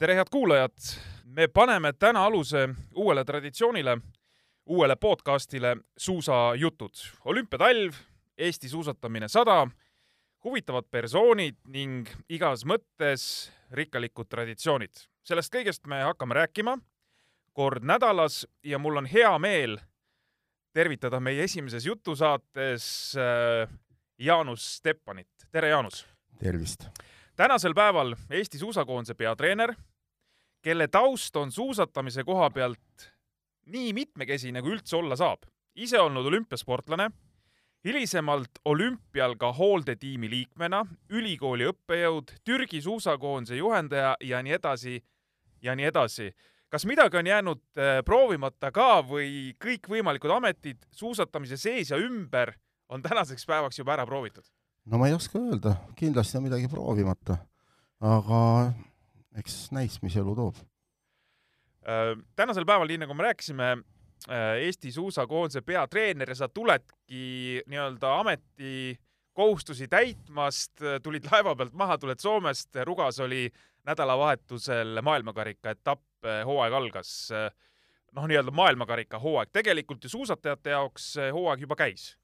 tere, head kuulajad! me paneme täna aluse uuele traditsioonile, uuele podcastile Suusajutud. olümpiatalv, Eesti suusatamine sada, huvitavad persoonid ning igas mõttes rikkalikud traditsioonid. sellest kõigest me hakkame rääkima kord nädalas ja mul on hea meel tervitada meie esimeses jutusaates äh, Jaanus Steppanit. tere, Jaanus! tervist! tänasel päeval Eesti suusakoondise peatreener, kelle taust on suusatamise koha pealt nii mitmekesine, kui üldse olla saab. ise olnud olümpiasportlane, hilisemalt olümpial ka hooldetiimi liikmena, ülikooli õppejõud, Türgi suusakoondise juhendaja ja nii edasi ja nii edasi. kas midagi on jäänud äh, proovimata ka või kõikvõimalikud ametid suusatamise sees ja ümber on tänaseks päevaks juba ära proovitud? no ma ei oska öelda, kindlasti on midagi proovimata, aga eks näis, mis elu toob. Äh, tänasel päeval, nii nagu me rääkisime, äh, Eesti suusakoondise peatreener ja sa tuledki nii-öelda ametikohustusi täitmast, tulid laeva pealt maha, tuled Soomest, Rugas oli nädalavahetusel maailmakarika etapp, hooaeg algas. noh, nii-öelda maailmakarika hooaeg, tegelikult ju suusatajate jaoks hooaeg juba käis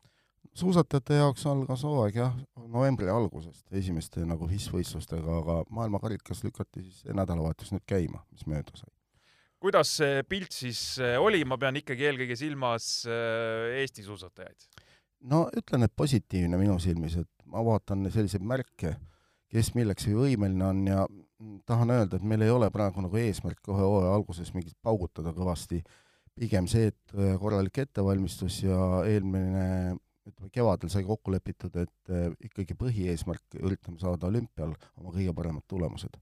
suusatajate jaoks algas hooaeg jah, novembri algusest esimeste nagu FIS-võistlustega, aga maailmakarikas lükati siis nädalavahetus nüüd käima, mis mööda sai. kuidas see pilt siis äh, oli, ma pean ikkagi eelkõige silmas äh, Eesti suusatajaid? no ütlen, et positiivne minu silmis, et ma vaatan selliseid märke, kes milleks võimeline on ja tahan öelda, et meil ei ole praegu nagu eesmärk kohe hooaja alguses mingit paugutada kõvasti, pigem see, et äh, korralik ettevalmistus ja eelmine ütleme, kevadel sai kokku lepitud, et äh, ikkagi põhieesmärk, üritame saada olümpial oma kõige paremad tulemused.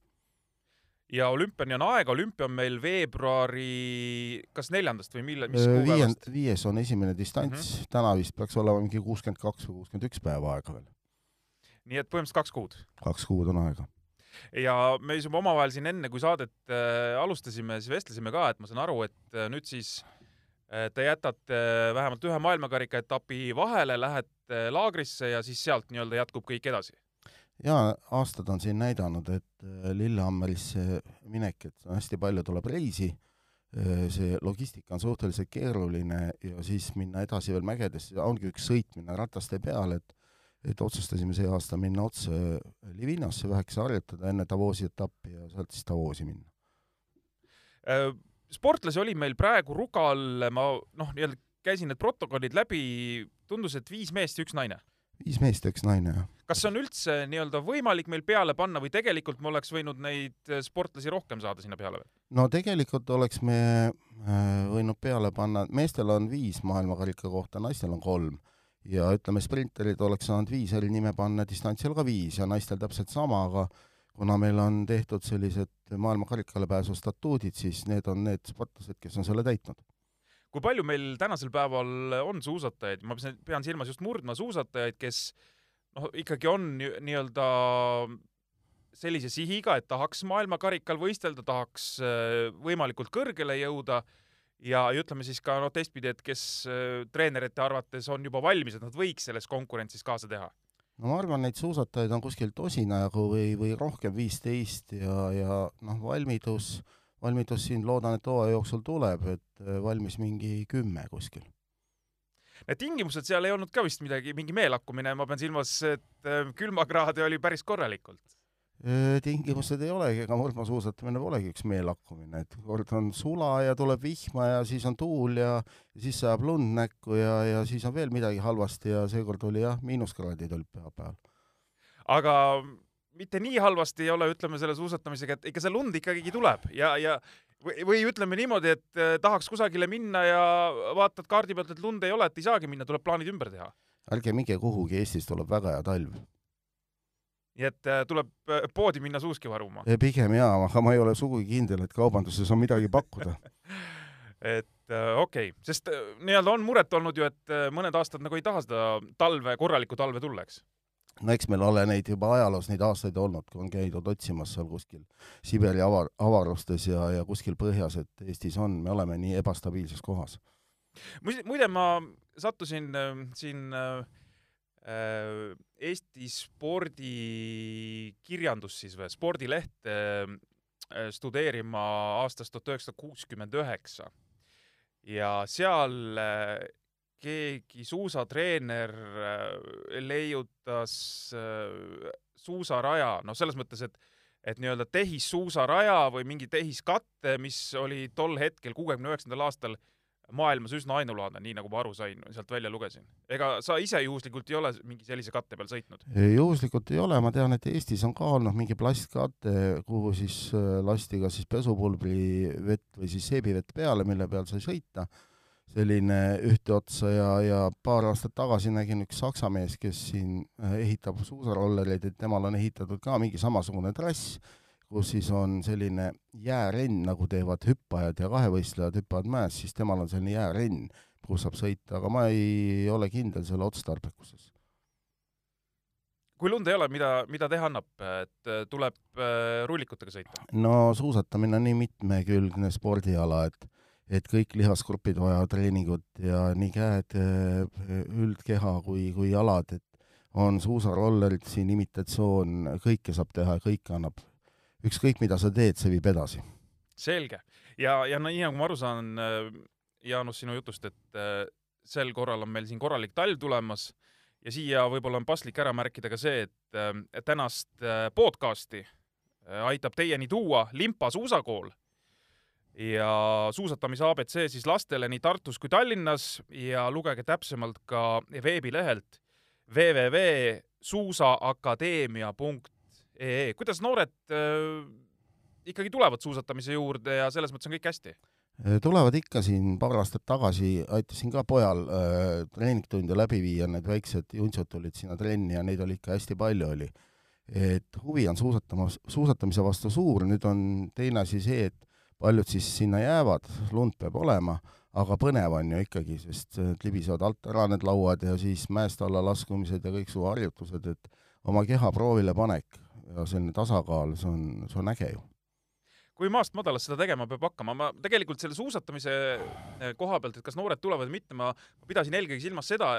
ja olümpiani on aega, olümpia on meil veebruari kas neljandast või millal, mis Äh, kuupäevast? Viies on esimene distants mm. -hmm. täna vist peaks olema mingi kuuskümmend kaks või kuuskümmend üks päeva aega veel. nii et põhimõtteliselt kaks kuud. kaks kuud on aega. ja me siis juba omavahel siin enne, kui saadet äh, alustasime, siis vestlesime ka, et ma saan aru, et äh, nüüd siis te jätate äh, vähemalt ühe maailmakarika etapi vahele, lähete laagrisse ja siis sealt nii-öelda jätkub kõik edasi. jaa, aastad on siin näidanud, et äh, Lillehammerisse minek, et hästi palju tuleb reisi, see logistika on suhteliselt keeruline ja siis minna edasi veel mägedesse, ongi üks sõitmine rataste peal, et et otsustasime see aasta minna otse Livinasse vähekese harjutada enne Davosi etappi ja sealt siis Davosi minna. Sportlasi oli meil praegu Rugal, ma noh, nii-öelda käisin need protokollid läbi, tundus, et viis meest ja üks naine. viis meest ja üks naine, jah. kas see on üldse nii-öelda võimalik meil peale panna või tegelikult me oleks võinud neid äh, sportlasi rohkem saada sinna peale veel? no tegelikult oleks me äh, võinud peale panna, meestel on viis maailmakarika kohta, naistel on kolm. ja ütleme, sprinterid oleks saanud viis eri nime panna, distantsil ka viis ja naistel täpselt sama, aga kuna meil on tehtud sellised maailmakarikale pääsu statuudid, siis need on need sportlased, kes on selle täitnud. kui palju meil tänasel päeval on suusatajaid, ma pean silmas just murdmaasuusatajaid, kes noh, ikkagi on nii- nii-öelda sellise sihiga, et tahaks maailmakarikal võistelda, tahaks äh, võimalikult kõrgele jõuda ja, ja ütleme siis ka noh, teistpidi, et kes äh, treenerite arvates on juba valmis, et nad võiks selles konkurentsis kaasa teha. No ma arvan, neid suusatajaid on kuskil tosina jagu või, või rohkem, viisteist ja, ja noh, valmidus, valmidus siin loodan, et hooaja jooksul tuleb, et äh, valmis mingi kümme kuskil. Need tingimused seal ei olnud ka vist midagi, mingi meelakkumine, ma pean silmas, et äh, külmakraade oli päris korralikult. Tingimused ei olegi, ega murdmaasuusatamine polegi üks meelakkumine, et kord on sula ja tuleb vihma ja siis on tuul ja, siis sajab lund näkku ja, ja siis on veel midagi halvasti ja seekord oli jah, miinuskraadid olid pühapäeval. aga mitte nii halvasti ei ole, ütleme selle suusatamisega, et ikka see lund ikkagi tuleb ja, ja või, või ütleme niimoodi, et eh, tahaks kusagile minna ja vaatad kaardi pealt, et lund ei ole, et ei saagi minna, tuleb plaanid ümber teha. ärge minge kuhugi, Eestis tuleb väga hea talv. Nii et eh, tuleb eh, poodi minna suuski varuma. pigem jaa, aga ma ei ole sugugi kindel, et kaubanduses on midagi pakkuda. et äh, okei okay., sest äh, nii-öelda on muret olnud ju, et äh, mõned aastad nagu ei taha seda talve, korralikku talve tulla, eks? no eks meil ole neid juba ajaloos neid aastaid olnud, kui on käidud otsimas seal kuskil Siberi avar, avarustes ja, ja kuskil põhjas, et Eestis on, me oleme nii ebastabiilses kohas. muide, ma sattusin äh, siin äh, äh, Eesti spordikirjandus siis või? Spordileht äh, studeerima aastast tuhat üheksasada kuuskümmend üheksa. Ja seal äh, keegi suusatreener äh, leiutas äh, suusaraja, noh, selles mõttes, et et nii-öelda tehissuusaraja või mingi tehiskatte, mis oli tol hetkel, kuuekümne üheksandal aastal maailmas üsna ainulaadne, nii nagu ma aru sain, sealt välja lugesin. ega sa ise juhuslikult ei ole mingi sellise katte peal sõitnud? juhuslikult ei ole, ma tean, et Eestis on ka olnud mingi plastkate, kuhu siis lasti kas siis pesupulbri vett või siis seebivett peale, mille peal sai sõita selline ühte otsa ja, ja paar aastat tagasi nägin üks saksa mees, kes siin äh, ehitab suusarollereid, et temal on ehitatud ka mingi samasugune trass, kus siis on selline jäärenn, nagu teevad hüppajad ja kahevõistlejad hüppavad mäes, siis temal on selline jäärenn, kus saab sõita, aga ma ei ole kindel selle otstarbekuses. kui lund ei ole, mida, mida teha annab, et äh, tuleb äh, rullikutega sõita? no suusatamine on nii mitmekülgne spordiala, et et kõik lihasgrupid vajavad treeningut ja nii käed, üldkeha kui, kui jalad, et on suusarollerid siin, imitatsioon, kõike saab teha, kõike annab. Ükskõik, mida sa teed, see viib edasi. selge. ja, ja nii nagu ma aru saan, Jaanus, sinu jutust, et äh, sel korral on meil siin korralik talv tulemas ja siia võib-olla on paslik ära märkida ka see, et äh, tänast äh, podcasti aitab teieni tuua Limpa suusakool ja suusatamise abc siis lastele nii Tartus kui Tallinnas ja lugege täpsemalt ka veebilehelt www.suusaakadeemia.ee. kuidas noored äh, ikkagi tulevad suusatamise juurde ja selles mõttes on kõik hästi? Äh, tulevad ikka siin paar aastat tagasi, aitasin ka pojal äh, treeningtunde läbi viia, need väiksed juntsud tulid sinna trenni ja neid oli ikka hästi palju oli. et huvi on suusatama, suusatamise vastu suur, nüüd on teine asi see, et paljud siis sinna jäävad, lund peab olema, aga põnev on ju ikkagi, sest libisevad alt ära need lauad ja siis mäest alla laskumised ja kõiksugu harjutused, et oma keha proovile panek ja selline tasakaal, see on, see on äge ju. Kui maast madalast seda tegema peab hakkama, ma tegelikult selle suusatamise eh, koha pealt, et kas noored tulevad või mitte, ma pidasin eelkõige silmas seda,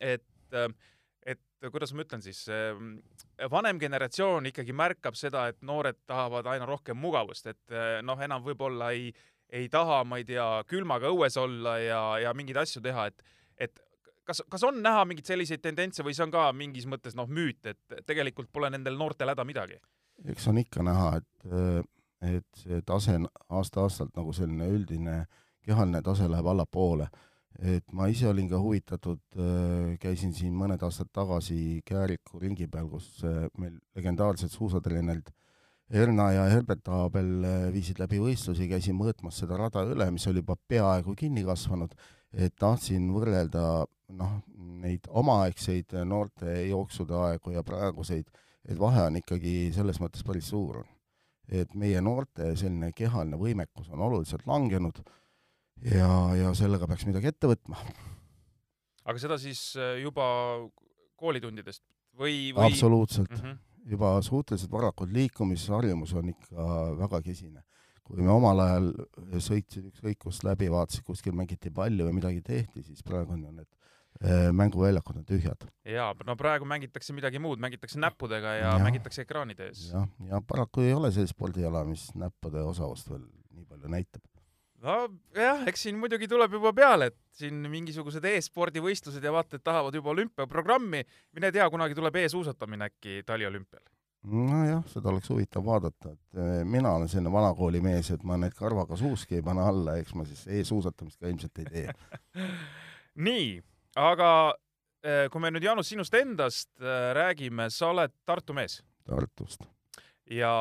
et et kuidas ma ütlen siis, vanem generatsioon ikkagi märkab seda, et noored tahavad aina rohkem mugavust, et eh, noh, enam võib-olla ei, ei taha, ma ei tea, külmaga õues olla ja, ja mingeid asju teha, et, et kas, kas on näha mingeid selliseid tendentse või see on ka mingis mõttes noh, müüt, et tegelikult pole nendel noortel häda midagi? eks on ikka näha, et, et see tase aasta-aastalt nagu selline üldine kehaline tase läheb allapoole et ma ise olin ka huvitatud, äh, käisin siin mõned aastad tagasi Kääriku ringi peal, kus äh, meil legendaarsed suusatreenerid Erna ja Herbert Aabel äh, viisid läbi võistlusi, käisin mõõtmas seda rada üle, mis oli juba peaaegu kinni kasvanud, et tahtsin võrrelda noh, neid omaaegseid noorte jooksude aegu ja praeguseid, et vahe on ikkagi selles mõttes päris suur. et meie noorte selline kehaline võimekus on oluliselt langenud ja, ja sellega peaks midagi ette võtma. aga seda siis äh, juba koolitundidest või, või...? absoluutselt mm. -hmm. juba suhteliselt varakult liikumisharjumus on ikka väga kesine. Kui me omal ajal sõitsid ükskõik kust läbi, vaatasid, kuskil mängiti palli või midagi tehti, siis praegu on ju need äh, mänguväljakud on tühjad. jaa, no praegu mängitakse midagi muud, mängitakse näppudega ja, ja mängitakse ekraanide ees. jah, ja paraku ei ole sellist spordiala, mis näppude osavust veel nii palju näitab nojah, eks siin muidugi tuleb juba peale, et siin mingisugused e-spordivõistlused ja vaata, et tahavad juba olümpiaprogrammi. mine tea, kunagi tuleb e-suusatamine äkki taliolümpial. Nojah, seda oleks huvitav vaadata, et eh, mina olen selline vanakooli mees, et ma need karvaga suuski ei pane alla, eks ma siis e-suusatamist ka ilmselt ei tee nii, aga eh, kui me nüüd, Jaanus, sinust endast eh, räägime, sa oled Tartu mees. Tartust. ja,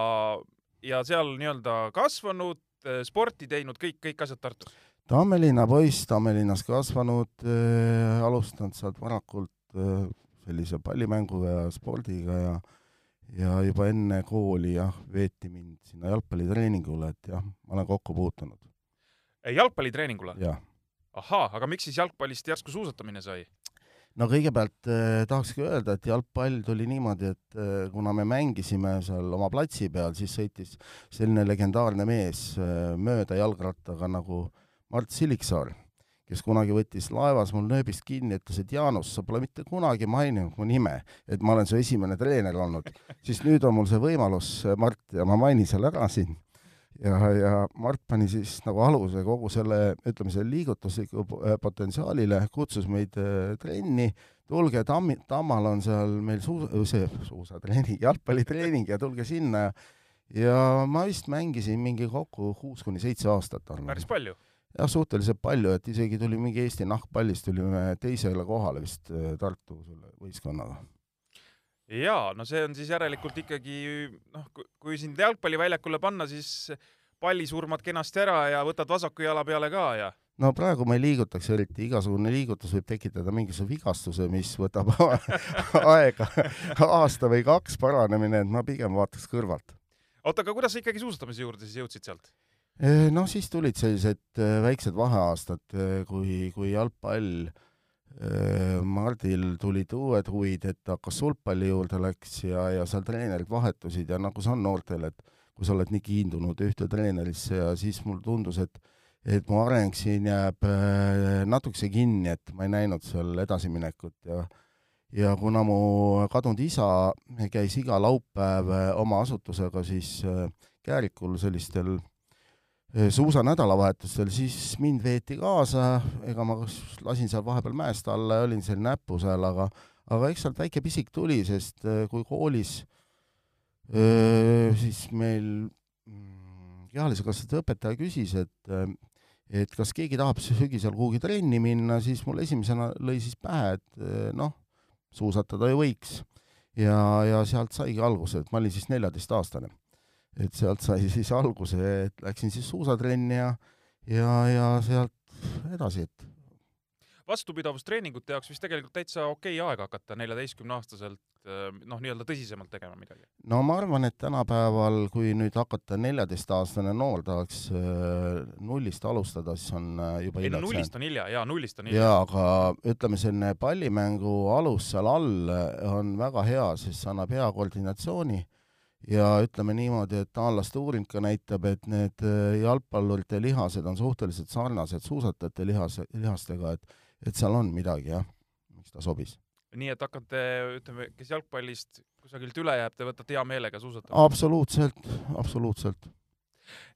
ja seal nii-öelda kasvanud, Äh, sporti teinud, kõik, kõik asjad Tartus? Tammelinna poiss, Tammelinnas kasvanud äh,, alustanud sealt varakult äh, sellise pallimängu ja spordiga ja ja juba enne kooli jah, veeti mind sinna jalgpallitreeningule, et jah, ma olen kokku puutunud. Jalgpallitreeningule? jah. ahaa, aga miks siis jalgpallist järsku suusatamine sai? no kõigepealt eh, tahakski öelda, et jalgpall tuli niimoodi, et eh, kuna me mängisime seal oma platsi peal, siis sõitis selline legendaarne mees eh, mööda jalgrattaga nagu Mart Siliksaar, kes kunagi võttis laevas mul nööbist kinni, ütles, et Jaanus, sa pole mitte kunagi maininud mu nime, et ma olen su esimene treener olnud, siis nüüd on mul see võimalus, Mart, ja ma mainin selle ära siin ja, ja Mart pani siis nagu aluse kogu selle, ütleme, selle liigutusliku äh, potentsiaalile, kutsus meid äh, trenni, tulge Tammi, Tammal on seal meil suusa, see suusatreening, jalgpallitreening ja tulge sinna ja ja ma vist mängisin mingi kokku kuus kuni seitse aastat. päris palju? Jah, suhteliselt palju, et isegi tuli mingi Eesti nahkpallist tulime teisele kohale vist äh, Tartu selle võistkonnaga jaa, no see on siis järelikult ikkagi noh, kui sind jalgpalliväljakule panna, siis pallisurmad kenasti ära ja võtad vasaku jala peale ka ja no praegu ma ei liigutaks eriti, igasugune liigutus võib tekitada mingisuguse vigastuse, mis võtab aega aasta või kaks paranemine, et ma pigem vaataks kõrvalt. oota, aga kuidas sa ikkagi suusatamise juurde siis jõudsid sealt? Noh, siis tulid sellised äh, väiksed vaheaastad, äh, kui, kui jalgpall Äh, Mardil tulid uued huvid, et hakkas sulgpalli juurde läks ja, ja seal treenerid vahetusid ja nagu see on noortel, et kui sa oled nii kiindunud ühte treenerisse ja siis mulle tundus, et et mu areng siin jääb äh, natukese kinni, et ma ei näinud seal edasiminekut ja ja kuna mu kadunud isa käis iga laupäev äh, oma asutusega siis Käärikul sellistel Äh, suusa nädalavahetustel, siis mind veeti kaasa, ega ma lasin seal vahepeal mäest alla ja olin seal näpu seal, aga aga eks sealt väike pisik tuli, sest äh, kui koolis öö, äh, siis meil mm, kehalise kasvatuse õpetaja küsis, et et kas keegi tahab sügisel kuhugi trenni minna, siis mul esimesena lõi siis pähe, et noh, suusatada ju võiks. ja, ja sealt saigi alguse, et ma olin siis neljateistaastane et sealt sai siis alguse, et läksin siis suusatrenni ja, ja, ja sealt edasi, et. vastupidavustreeningute jaoks vist tegelikult täitsa okei okay aeg hakata neljateistkümneaastaselt äh, noh, nii-öelda tõsisemalt tegema midagi. no ma arvan, et tänapäeval, kui nüüd hakata neljateistaastane noor tahaks äh, nullist alustada, siis on äh, juba ei no nullist on hilja, jaa, nullist on hilja. jaa, aga ütleme, selline pallimängu alus seal all on väga hea, sest see annab hea koordinatsiooni ja ütleme niimoodi, et taanlaste uuring ka näitab, et need äh, jalgpallurite lihased on suhteliselt sarnased suusatajate lihas, lihastega, et, et seal on midagi jah, miks ta sobis. nii et hakkate, ütleme, kes jalgpallist kusagilt üle jääb, te võtate hea meelega suusatama? absoluutselt, absoluutselt.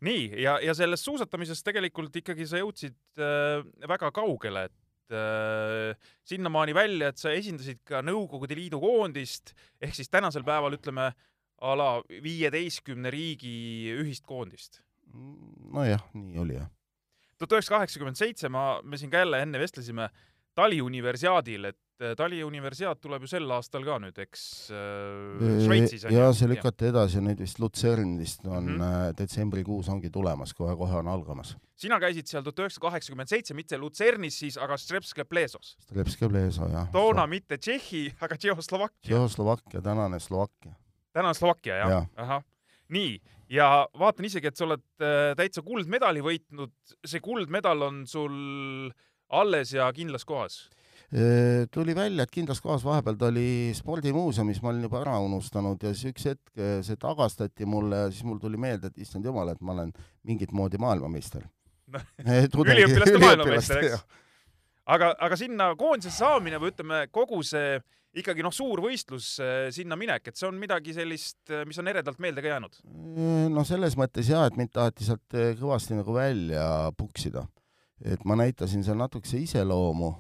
nii, ja, ja sellest suusatamisest tegelikult ikkagi sa jõudsid äh, väga kaugele, et äh, sinnamaani välja, et sa esindasid ka Nõukogude Liidu koondist, ehk siis tänasel päeval ütleme a la viieteistkümne riigi ühist koondist. nojah, nii oli jah. tuhat üheksasada kaheksakümmend seitse, ma, me siin ka jälle enne vestlesime Tali universiaadil, et äh, Tali universiaad tuleb ju sel aastal ka nüüd, eks äh, Šveitsis on ja see lükati edasi, nüüd vist Luzern vist on mm -hmm. detsembrikuus ongi tulemas kohe,, kohe-kohe on algamas. sina käisid seal tuhat üheksasada kaheksakümmend seitse, mitte Luzernis siis, aga Strepske Plesos. Strepske Pleso, jah. toona mitte Tšehhi, aga Tšehhoslovakkia. Tšehhoslovakkia, tänane Slovakkia täna on Slovakkia, jah ja.? ahah. nii, ja vaatan isegi, et sa oled äh, täitsa kuldmedali võitnud. see kuldmedal on sul alles ja kindlas kohas? Äh, tuli välja, et kindlas kohas vahepeal ta oli spordimuuseumis, ma olin juba ära unustanud ja siis üks hetk äh, see tagastati mulle ja siis mul tuli meelde, et issand jumal, et ma olen mingit moodi maailmameister no, üliõpilaste maailmameister, eks? Aga, aga sinna koondisesse saamine või ütleme, kogu see ikkagi noh, suur võistlus äh, sinna minek, et see on midagi sellist, äh, mis on eredalt meelde ka jäänud? no selles mõttes jaa, et mind taheti sealt äh, kõvasti nagu välja puksida. et ma näitasin seal natukese iseloomu,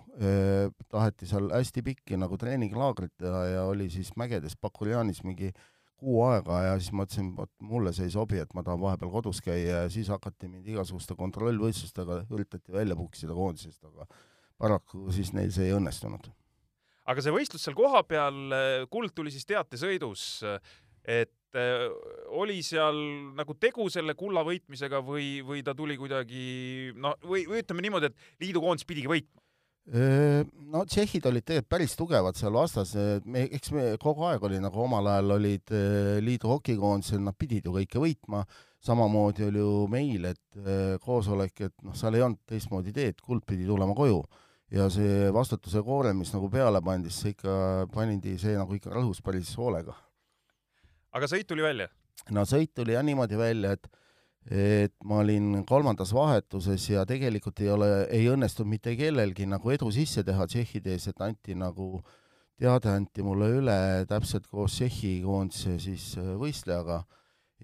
taheti seal hästi pikki nagu treeninglaagrit teha ja oli siis mägedes Bakurjanis mingi kuu aega ja siis ma ütlesin, vot mulle see ei sobi, et ma tahan vahepeal kodus käia ja siis hakati mind igasuguste kontrollvõistlustega, üritati välja puksida koondisest, aga paraku siis neil see ei õnnestunud. Aga see võistlus seal kohapeal, äh, kuld tuli siis teatesõidus, et äh, oli seal nagu tegu selle kulla võitmisega või, või ta tuli kuidagi no või, või ütleme niimoodi, et liidukoondis pidigi võitma? no tšehhid olid tegelikult päris tugevad seal vastas, me, eks me kogu aeg oli nagu omal ajal olid äh, liidu hokikoondisel, nad pidid ju kõike võitma, samamoodi oli ju meil, et koosolek, et noh, seal ei olnud teistmoodi teed, kuld pidi tulema koju ja see vastutuse koorem, mis nagu peale pandi, siis see ikka, pandi see nagu ikka rõhus päris hoolega. aga sõit tuli välja? no sõit tuli jah niimoodi välja, et et ma olin kolmandas vahetuses ja tegelikult ei ole, ei õnnestunud mitte kellelgi nagu edu sisse teha Tšehhide ees, et anti nagu, teade anti mulle üle täpselt koos Tšehhi koondise siis võistlejaga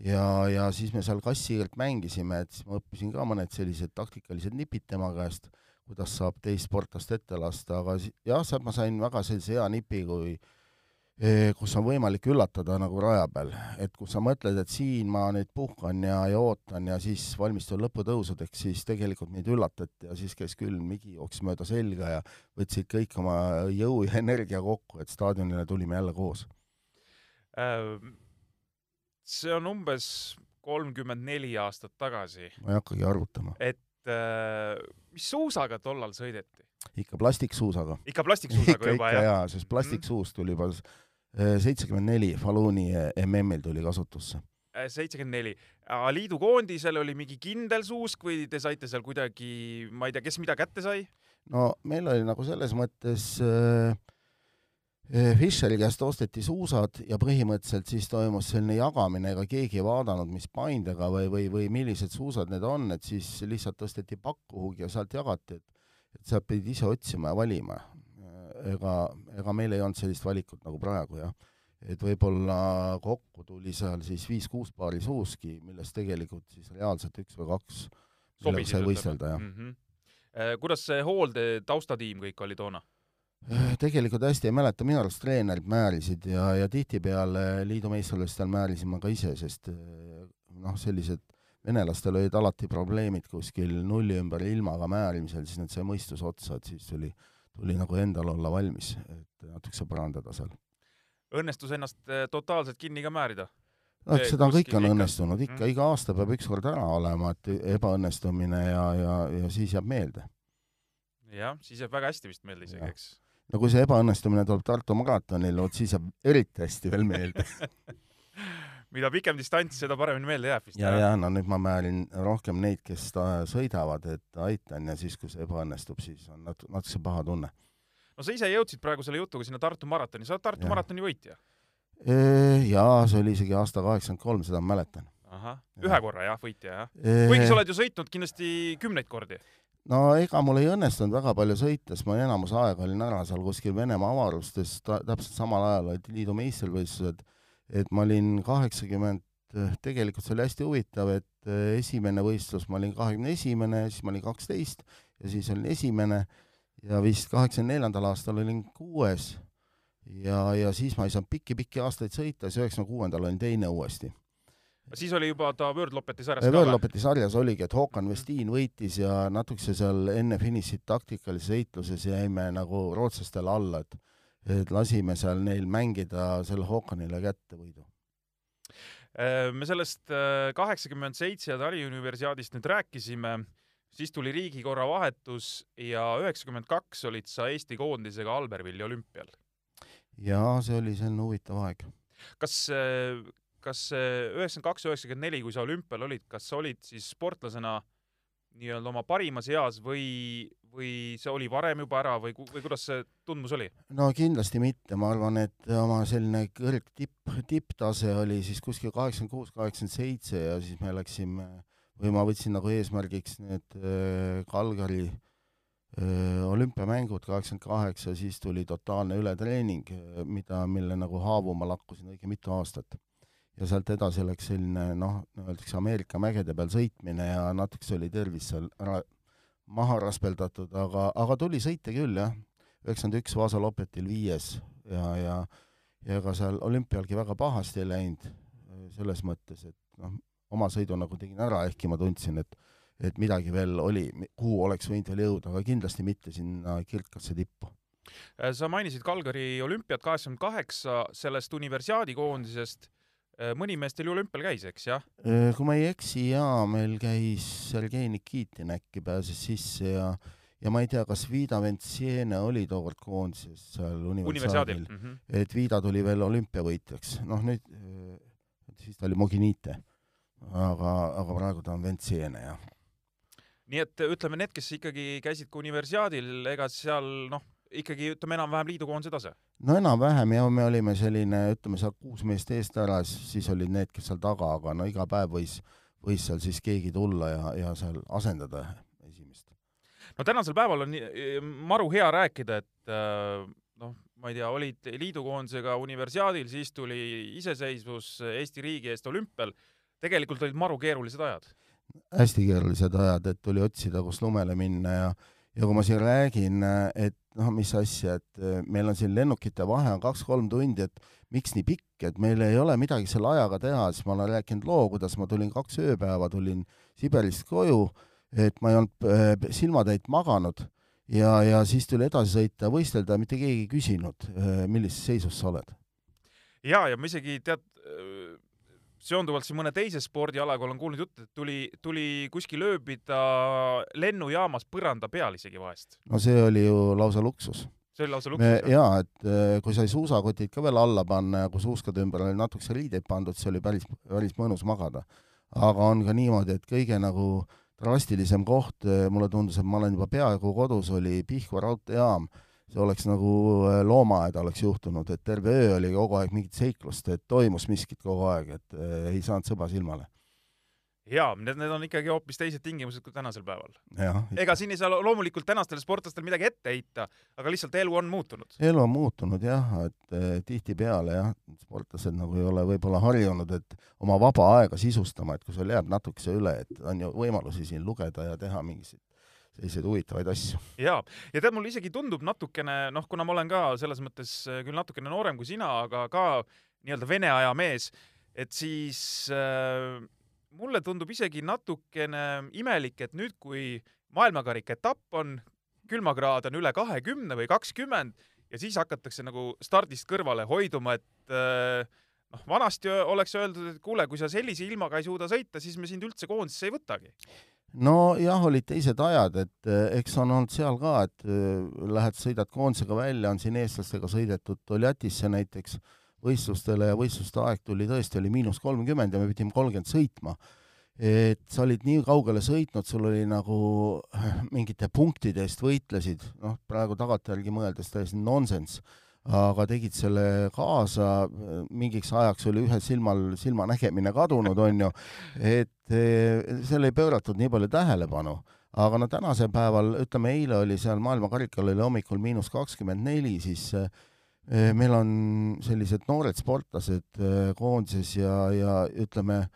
ja, ja siis me seal kassihiirt mängisime, et siis ma õppisin ka mõned sellised taktikalised nipid tema käest, kuidas saab teist sportlast ette lasta, aga jah, sealt ma sain väga sellise hea nipi, kui eh, kus on võimalik üllatada nagu raja peal, et kui sa mõtled, et siin ma nüüd puhkan ja, ja ootan ja siis valmistun lõputõusudeks, siis tegelikult meid üllatati ja siis käis külm higi, jooksis mööda selga ja võtsid kõik oma jõu ja energia kokku, et staadionile tulime jälle koos. Äh, see on umbes kolmkümmend neli aastat tagasi, ma ei hakkagi arvutama. et mis suusaga tollal sõideti? ikka plastiksuusaga. ikka plastiksuusaga ikka, juba, jah? jaa, sest plastiksuust tuli juba seitsekümmend neli Faluni MM-il tuli kasutusse. Äh, seitsekümmend neli. liidu koondisel oli mingi kindel suusk või te saite seal kuidagi, ma ei tea, kes mida kätte sai? no meil oli nagu selles mõttes äh, äh, Fischeri käest osteti suusad ja põhimõtteliselt siis toimus selline jagamine, ega keegi ei vaadanud, mis paindega või, või, või millised suusad need on, et siis lihtsalt tõsteti pakk kuhugi ja sealt jagati, et et sealt pidid ise otsima ja valima. ega, ega meil ei olnud sellist valikut nagu praegu jah. et võib-olla kokku tuli seal siis viis-kuus paari suuski, millest tegelikult siis reaalselt üks või kaks millega sai võistelda, jah mm. -hmm. kuidas see hoolde taustatiim kõik oli toona? Tegelikult hästi ei mäleta, minu arust treenerid määrisid ja, ja tihtipeale liidu meistrivõistlustel määrisin ma ka ise, sest noh, sellised venelastel olid alati probleemid kuskil nulli ümber ilmaga määrimisel, siis need sai mõistus otsa, et siis tuli, tuli nagu endal olla valmis, et natukese parandada seal. õnnestus ennast eh, totaalselt kinni ka määrida? noh, Eh, seda kõik kuskil on õnnestunud, ikka Mm. iga aasta peab ükskord ära olema, et ebaõnnestumine ja, ja, ja siis jääb meelde. jah, siis jääb väga hästi vist meelde isegi, eks. No kui see ebaõnnestumine tuleb Tartu maratonil, vot siis jääb eriti hästi veel meelde. mida pikem distants, seda paremini meelde jääb vist. ja, ja no nüüd ma määrin rohkem neid, kes sõidavad, et aitan ja siis, kui see ebaõnnestub, siis on nat-, natukese paha tunne. no sa ise jõudsid praegu selle jutuga sinna Tartu maratoni, sa oled Tartu Jah. maratoni võitja? jaa, see oli isegi aasta kaheksakümmend kolm, seda ma mäletan. ahah, ühe korra jah, võitja jah? kuigi sa oled ju sõitnud kindlasti kümneid kordi. No ega mul ei õnnestunud väga palju sõita, sest ma enamus aega olin ära seal kuskil Venemaa avarustes, täpselt samal ajal olid liidu meistrivõistlused, et ma olin kaheksakümmend, tegelikult see oli hästi huvitav, et eh, esimene võistlus ma olin kahekümne esimene, siis ma olin kaksteist ja siis olin esimene. Ja vist kaheksakümne neljandal aastal olin kuues. Ja, ja siis ma ei saanud pikki-pikki aastaid sõita, siis üheksakümne kuuendal olin teine uuesti. Siis oli juba ta World Lopeti sarjas Võõrlopeti sarjas oligi, et Håkan Westin võitis ja natukese seal enne finišit taktikalises heitluses jäime nagu rootslastele alla, et et lasime seal neil mängida selle Håkanile kätte võidu. Äh, me sellest äh, kaheksakümmend seitse taliuniversiaadist nüüd rääkisime, siis tuli riigikorra vahetus ja üheksakümmend kaks olid sa Eesti koondisega Albervilli olümpial. ja see oli selline huvitav aeg. kas, kas üheksakümmend kaks, üheksakümmend neli, kui sa olümpial olid, kas sa olid siis sportlasena nii-öelda oma parimas eas või, või see oli varem juba ära või, või kuidas see tundmus oli? no kindlasti mitte, ma arvan, et oma selline kõrg tipp, tipptase oli siis kuskil kaheksakümmend kuus, kaheksakümmend seitse ja siis me läksime või ma võtsin nagu eesmärgiks need äh, Kalgari äh, olümpiamängud kaheksakümmend kaheksa, siis tuli totaalne ületreening, mida, mille nagu haavu ma lakkusin õige mitu aastat. Ja sealt edasi läks selline noh, öeldakse Ameerika mägede peal sõitmine ja natukese oli tervis seal ära maha raspeldatud, aga, aga tuli sõita küll jah, üheksakümmend üks Vaasa Lopetil viies ja, ja ja ega seal olümpialgi väga pahasti ei läinud selles mõttes, et noh, oma sõidu nagu tegin ära, ehkki ma tundsin, et et midagi veel oli, kuhu oleks võinud veel jõuda, aga kindlasti mitte sinna kirkasse tippu. sa mainisid Kalgari olümpiat kaheksakümmend kaheksa, sellest universiaadi koondisest mõni mees teil ju olümpial käis, eks jah? kui ma ei eksi, jaa, meil käis Sergei Nikitin äkki pääses sisse ja ja ma ei tea, kas Vida Ventsiene oli tookord koondises seal universiaadil, mm -hmm. et Vida tuli veel olümpiavõitjaks, noh nüüd, siis ta oli Moginite, aga, aga praegu ta on Ventsiene, jah. nii et ütleme, need, kes ikkagi käisid ka universiaadil, ega seal noh, ikkagi ütleme enam-vähem liidukoondise tase? no enam-vähem ja me olime selline, ütleme seal kuus meest eest ära, siis olid need, kes seal taga, aga no iga päev võis, võis seal siis keegi tulla ja, ja seal asendada esimest. no tänasel päeval on maru hea rääkida, et noh, ma ei tea, olid liidukoondisega universiaadil, siis tuli iseseisvus Eesti riigi eest olümpial. tegelikult olid maru keerulised ajad. hästi keerulised ajad, et tuli otsida, kus lumele minna ja ja kui ma siin räägin, et noh, mis asja, et eh, meil on siin lennukite vahe on kaks-kolm tundi, et miks nii pikk, et meil ei ole midagi selle ajaga teha, siis ma olen rääkinud loo, kuidas ma tulin kaks ööpäeva, tulin Siberist koju, et ma ei olnud eh, silmatäit maganud ja, ja siis tuli edasi sõita, võistelda, mitte keegi ei küsinud, eh, millises seisus sa oled. ja, ja ma isegi tead, seonduvalt siin mõne teise spordialaga olen kuulnud juttu, et tuli, tuli kuskil ööbida lennujaamas põranda peal isegi vahest. no see oli ju lausa luksus. see oli lausa luksus? jaa, et äh, kui sai suusakotid ka veel alla panna ja kui suuskade ümber oli natukese riideid pandud, see oli päris, päris mõnus magada. aga on ka niimoodi, et kõige nagu drastilisem koht, äh, mulle tundus, et ma olen juba peaaegu kodus, oli Pihkva raudteejaam see oleks nagu äh, loomaaeda oleks juhtunud, et terve öö oli kogu aeg mingit seiklust, et toimus miskit kogu aeg, et äh, ei saanud sõba silmale. jaa, need, need on ikkagi hoopis teised tingimused kui tänasel päeval. ega siin ei saa loomulikult tänastel sportlastel midagi ette heita, aga lihtsalt elu on muutunud. elu on muutunud jah, et eh, tihtipeale jah, sportlased nagu ei ole võib-olla harjunud, et oma vaba aega sisustama, et kui sul jääb natukese üle, et on ju võimalusi siin lugeda ja teha mingisuguseid selliseid huvitavaid asju. jaa, ja tead, mulle isegi tundub natukene, noh, kuna ma olen ka selles mõttes äh, küll natukene noorem kui sina, aga ka nii-öelda vene aja mees, et siis äh, mulle tundub isegi natukene imelik, et nüüd, kui maailmakarika etapp on, külmakraad on üle kahekümne või kakskümmend ja siis hakatakse nagu stardist kõrvale hoiduma, et äh, noh, vanasti oleks öeldud, et kuule, kui sa sellise ilmaga ei suuda sõita, siis me sind üldse koondisse ei võtagi nojah, olid teised ajad, et eh, eks on olnud seal ka, et eh, lähed, sõidad koondisega välja, on siin eestlastega sõidetud Toljatisse näiteks võistlustele ja võistluste aeg tuli tõesti, oli miinus kolmkümmend ja me pidime kolmkümmend sõitma. et sa olid nii kaugele sõitnud, sul oli nagu eh, mingite punktide eest võitlesid, noh, praegu tagantjärgi mõeldes täiesti nonsenss aga tegid selle kaasa, mingiks ajaks oli ühel silmal silmanägemine kadunud, on ju, et e, seal ei pööratud nii palju tähelepanu. aga no tänasel päeval, ütleme eile oli seal maailmakarikal oli hommikul miinus kakskümmend neli, siis e, meil on sellised noored sportlased e, koondises ja, ja ütleme,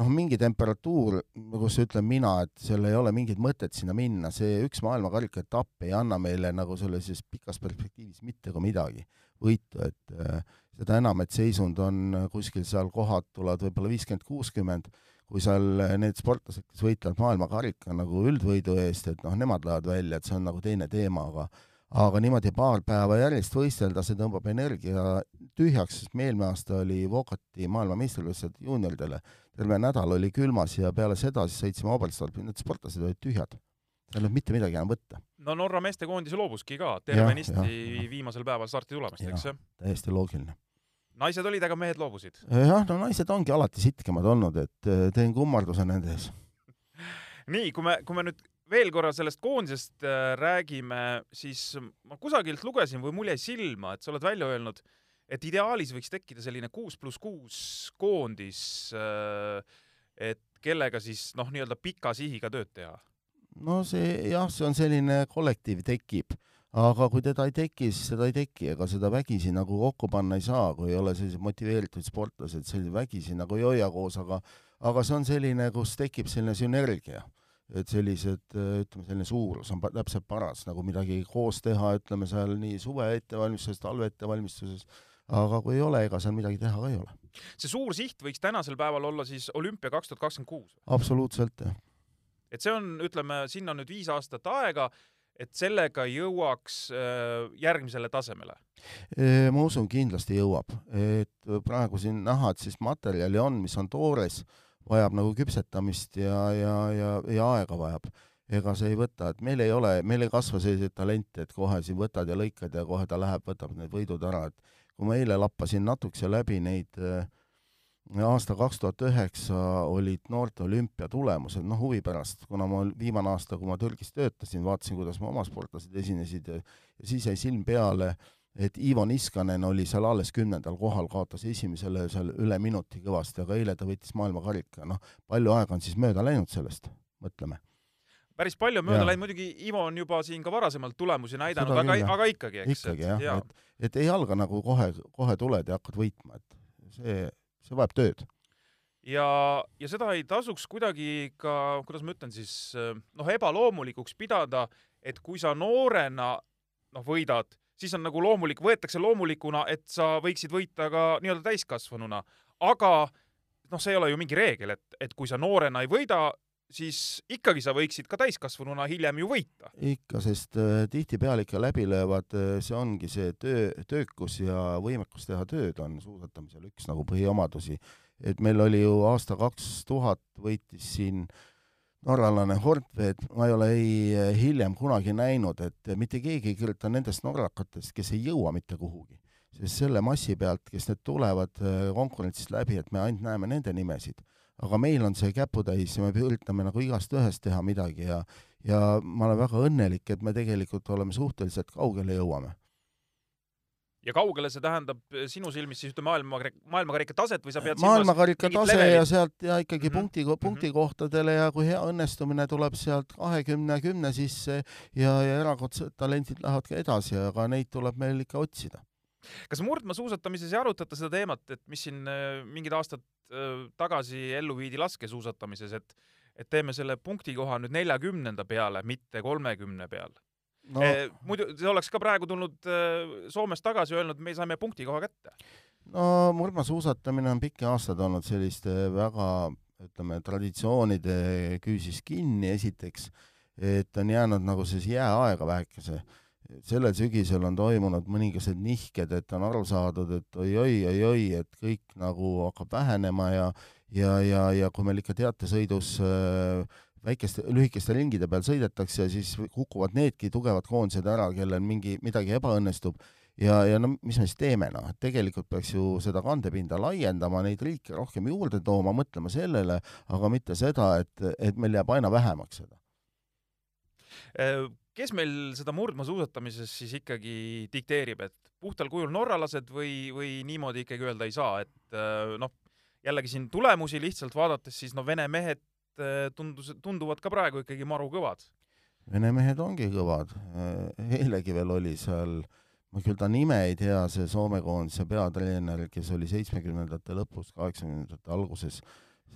noh, mingi temperatuur, kus ütlen mina, et seal ei ole mingit mõtet sinna minna, see üks maailmakarika etapp ei anna meile nagu sellises pikas perspektiivis mitte ka midagi. Võitu, et äh, seda enam, et seisund on äh, kuskil seal kohad tulevad võib-olla viiskümmend, kuuskümmend, kui seal äh, need sportlased, kes võitlevad maailmakarika nagu üldvõidu eest, et noh, nemad lähevad välja, et see on nagu teine teema, aga aga niimoodi paar päeva järjest võistelda, see tõmbab energia tühjaks, sest me eelmine aasta oli Vokati maailmameistrivõistlused juunioridele, terve nädal oli külmas ja peale seda siis sõitsime Oberstdorfi, need sportlased olid tühjad seal ei olnud mitte midagi enam võtta. no Norra meestekoondis loobuski ka tervenisti viimasel päeval starti tulemast, eks ju? täiesti loogiline. naised olid, aga mehed loobusid? jah, no naised ongi alati sitkemad olnud, et äh, teen kummarduse nende ees. nii, kui me, kui me nüüd veel korra sellest koondisest äh, räägime, siis ma kusagilt lugesin või mul jäi silma, et sa oled välja öelnud, et ideaalis võiks tekkida selline kuus pluss kuus koondis, äh, et kellega siis noh, nii-öelda pika sihiga tööd teha. No see jah, see on selline kollektiiv tekib, aga kui teda ei teki, siis seda ei teki, ega seda vägisi nagu kokku panna ei saa, kui ei ole sellised motiveeritud sportlased, selline vägisi nagu ei hoia koos, aga aga see on selline, kus tekib selline sünergia, et sellised, ütleme, selline suurus on täpselt paras, nagu midagi koos teha, ütleme seal nii suve ettevalmistuses, talve ettevalmistuses, aga kui ei ole, ega seal midagi teha ka ei ole. see suur siht võiks tänasel päeval olla siis olümpia kaks tuhat kakskümmend kuus? absoluutselt, jah et see on, ütleme, sinna on nüüd viis aastat aega, et sellega jõuaks äh, järgmisele tasemele? ma usun, kindlasti jõuab, et praegu siin näha, et siis materjali on, mis on toores, vajab nagu küpsetamist ja, ja, ja, ja aega vajab. ega see ei võta, et meil ei ole, meil ei kasva selliseid talente, et kohe siin võtad ja lõikad ja kohe ta läheb, võtab need võidud ära, et kui ma eile lappasin natukese läbi neid äh, aasta kaks tuhat üheksa olid noorte olümpia tulemused, noh huvi pärast, kuna ma viimane aasta, kui ma Türgis töötasin, vaatasin, kuidas mu oma sportlased esinesid ja, ja siis jäi silm peale, et Ivo Niskanen oli seal alles kümnendal kohal, kaotas esimesele seal üle minuti kõvasti, aga eile ta võitis maailmakarika, noh, palju aega on siis mööda läinud sellest, mõtleme päris palju mööda läinud, muidugi Ivo on juba siin ka varasemalt tulemusi näidanud, aga, aga ikkagi, eks. ikkagi jah ja., et, et ei alga nagu kohe, kohe tuled ja hakkad võitma, et see see vajab tööd. ja, ja seda ei tasuks kuidagi ka, kuidas ma ütlen siis, noh, ebaloomulikuks pidada, et kui sa noorena noh, võidad, siis on nagu loomulik, võetakse loomulikuna, et sa võiksid võita ka nii-öelda täiskasvanuna, aga noh, see ei ole ju mingi reegel, et, et kui sa noorena ei võida, siis ikkagi sa võiksid ka täiskasvanuna hiljem ju võita. ikka, sest äh, tihtipeale ikka läbi löövad äh,, see ongi see töö, töökus ja võimekus teha tööd on suusatamisel üks nagu põhiomadusi et meil oli ju aasta kaks tuhat võitis siin norralane Hortveed, ma ei ole ei eh, hiljem kunagi näinud, et mitte keegi ei kirjuta nendest norrakatest, kes ei jõua mitte kuhugi. sest selle massi pealt, kes need tulevad konkurentsist läbi, et me ainult näeme nende nimesid. Aga meil on see käputäis ja me üritame nagu igast ühest teha midagi ja ja ma olen väga õnnelik, et me tegelikult oleme suhteliselt kaugele jõuame ja kaugele see tähendab eh, sinu silmis siis ütleme maailma, maailmakarika taset või sa pead maailmakarika tase ja sealt ja ikkagi mm -hmm. punkti, mhm. punktikohtadele ja kui hea õnnestumine tuleb sealt kahekümne, kümne sisse ja, ja erakordsed talendid lähevad ka edasi, aga neid tuleb meil ikka otsida. kas murdmaasuusatamises ei arutata seda teemat, et mis siin eh, mingid aastad tagasi ellu viidi laskesuusatamises, et et teeme selle punktikoha nüüd neljakümnenda peale, mitte kolmekümne peale? no. Eh,. muidu see oleks ka praegu tulnud Soomest tagasi, öelnud, me saime punktikoha kätte. no murdmaasuusatamine on pikki aastaid olnud selliste väga ütleme, traditsioonide küüsis kinni, esiteks, et on jäänud nagu siis jääaega vähekese. Sellel sügisel on toimunud mõningased nihked, et on aru saadud, et oi-oi, oi-oi, et kõik nagu hakkab vähenema ja ja, ja, ja kui meil ikka teatesõidus äh, väikeste, lühikeste ringide peal sõidetakse siis kukuvad needki tugevad koondised ära, kellel mingi, midagi ebaõnnestub ja, ja no mis me siis teeme, noh, et tegelikult peaks ju seda kandepinda laiendama, neid riike rohkem juurde tooma, mõtlema sellele, aga mitte seda, et, et meil jääb aina vähemaks seda. Äh, kes meil seda murdmaasuusatamises siis ikkagi dikteerib, et puhtal kujul norralased või, või niimoodi ikkagi öelda ei saa, et äh, noh, jällegi siin tulemusi lihtsalt vaadates, siis no Vene mehed Eh, tundus, tunduvad ka praegu ikkagi maru kõvad. Vene mehed ongi kõvad, eh, eilegi veel oli seal, ma küll ta nime ei tea, see Soome koondise peatreener, kes oli seitsmekümnendate lõpus, kaheksakümnendate alguses,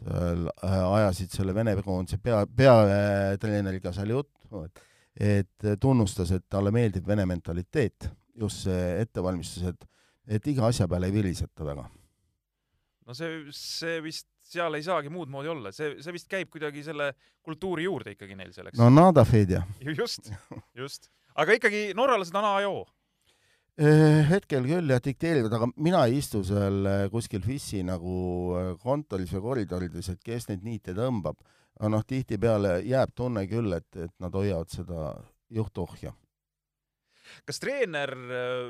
seal äh, ajasid selle Vene koondise pea, peatreeneriga seal juttu, et et tunnustas, et talle meeldib Vene mentaliteet, just see ettevalmistus, et et iga asja peale ei viriseta väga. no see, see vist seal ei saagi muud moodi olla, see, see vist käib kuidagi selle kultuuri juurde ikkagi neil selleks. no nada fede. just, just. aga ikkagi norralased on A ja O eh, hetkel küll jah, dikteerivad, aga mina ei istu seal eh, kuskil FIS-i nagu eh, kontoris või koridorides, et kes neid niite tõmbab. Aga noh, tihtipeale jääb tunne küll, et, et nad hoiavad seda juhtohja. kas treener,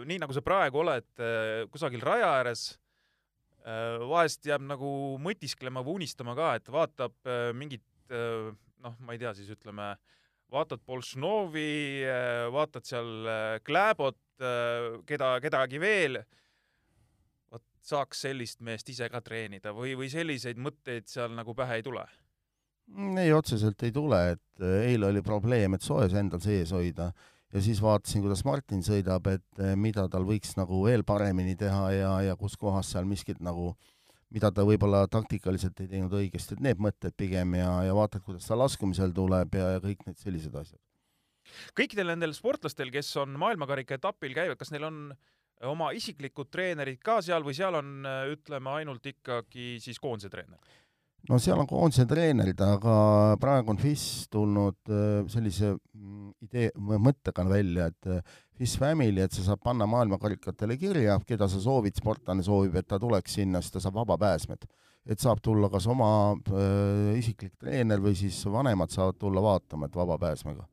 nii nagu sa praegu oled kusagil raja ääres, Äh, vahest jääb nagu mõtisklema või unistama ka, et vaatab äh, mingit äh, noh, ma ei tea, siis ütleme, vaatad Bolšnovi, vaatad seal Kläbot, keda, kedagi veel, vot saaks sellist meest ise ka treenida või, või selliseid mõtteid seal nagu pähe ei tule? Ei, otseselt ei tule, et eile oli probleem, et soes endal sees hoida ja siis vaatasin, kuidas Martin sõidab, et eh, mida tal võiks nagu veel paremini teha ja, ja kus kohas seal miskit nagu, mida ta võib-olla taktikaliselt ei teinud õigesti, et need mõtted pigem ja, ja vaatad, kuidas ta laskumisel tuleb ja, ja kõik need sellised asjad. kõikidel nendel sportlastel, kes on maailmakarika etapil käivad, kas neil on oma isiklikud treenerid ka seal või seal on, ütleme, ainult ikkagi siis koondise treener? No seal on koondise treenerid, aga praegu on FIS tulnud äh, sellise mm, idee, mõttega välja, et äh, FIS Family, et sa saad panna maailmakarikatele kirja, keda sa soovid, sportlane soovib, et ta tuleks sinna, siis ta saab vabapääsmed. et saab tulla kas oma äh, isiklik treener või siis vanemad saavad tulla vaatama, et vabapääsmega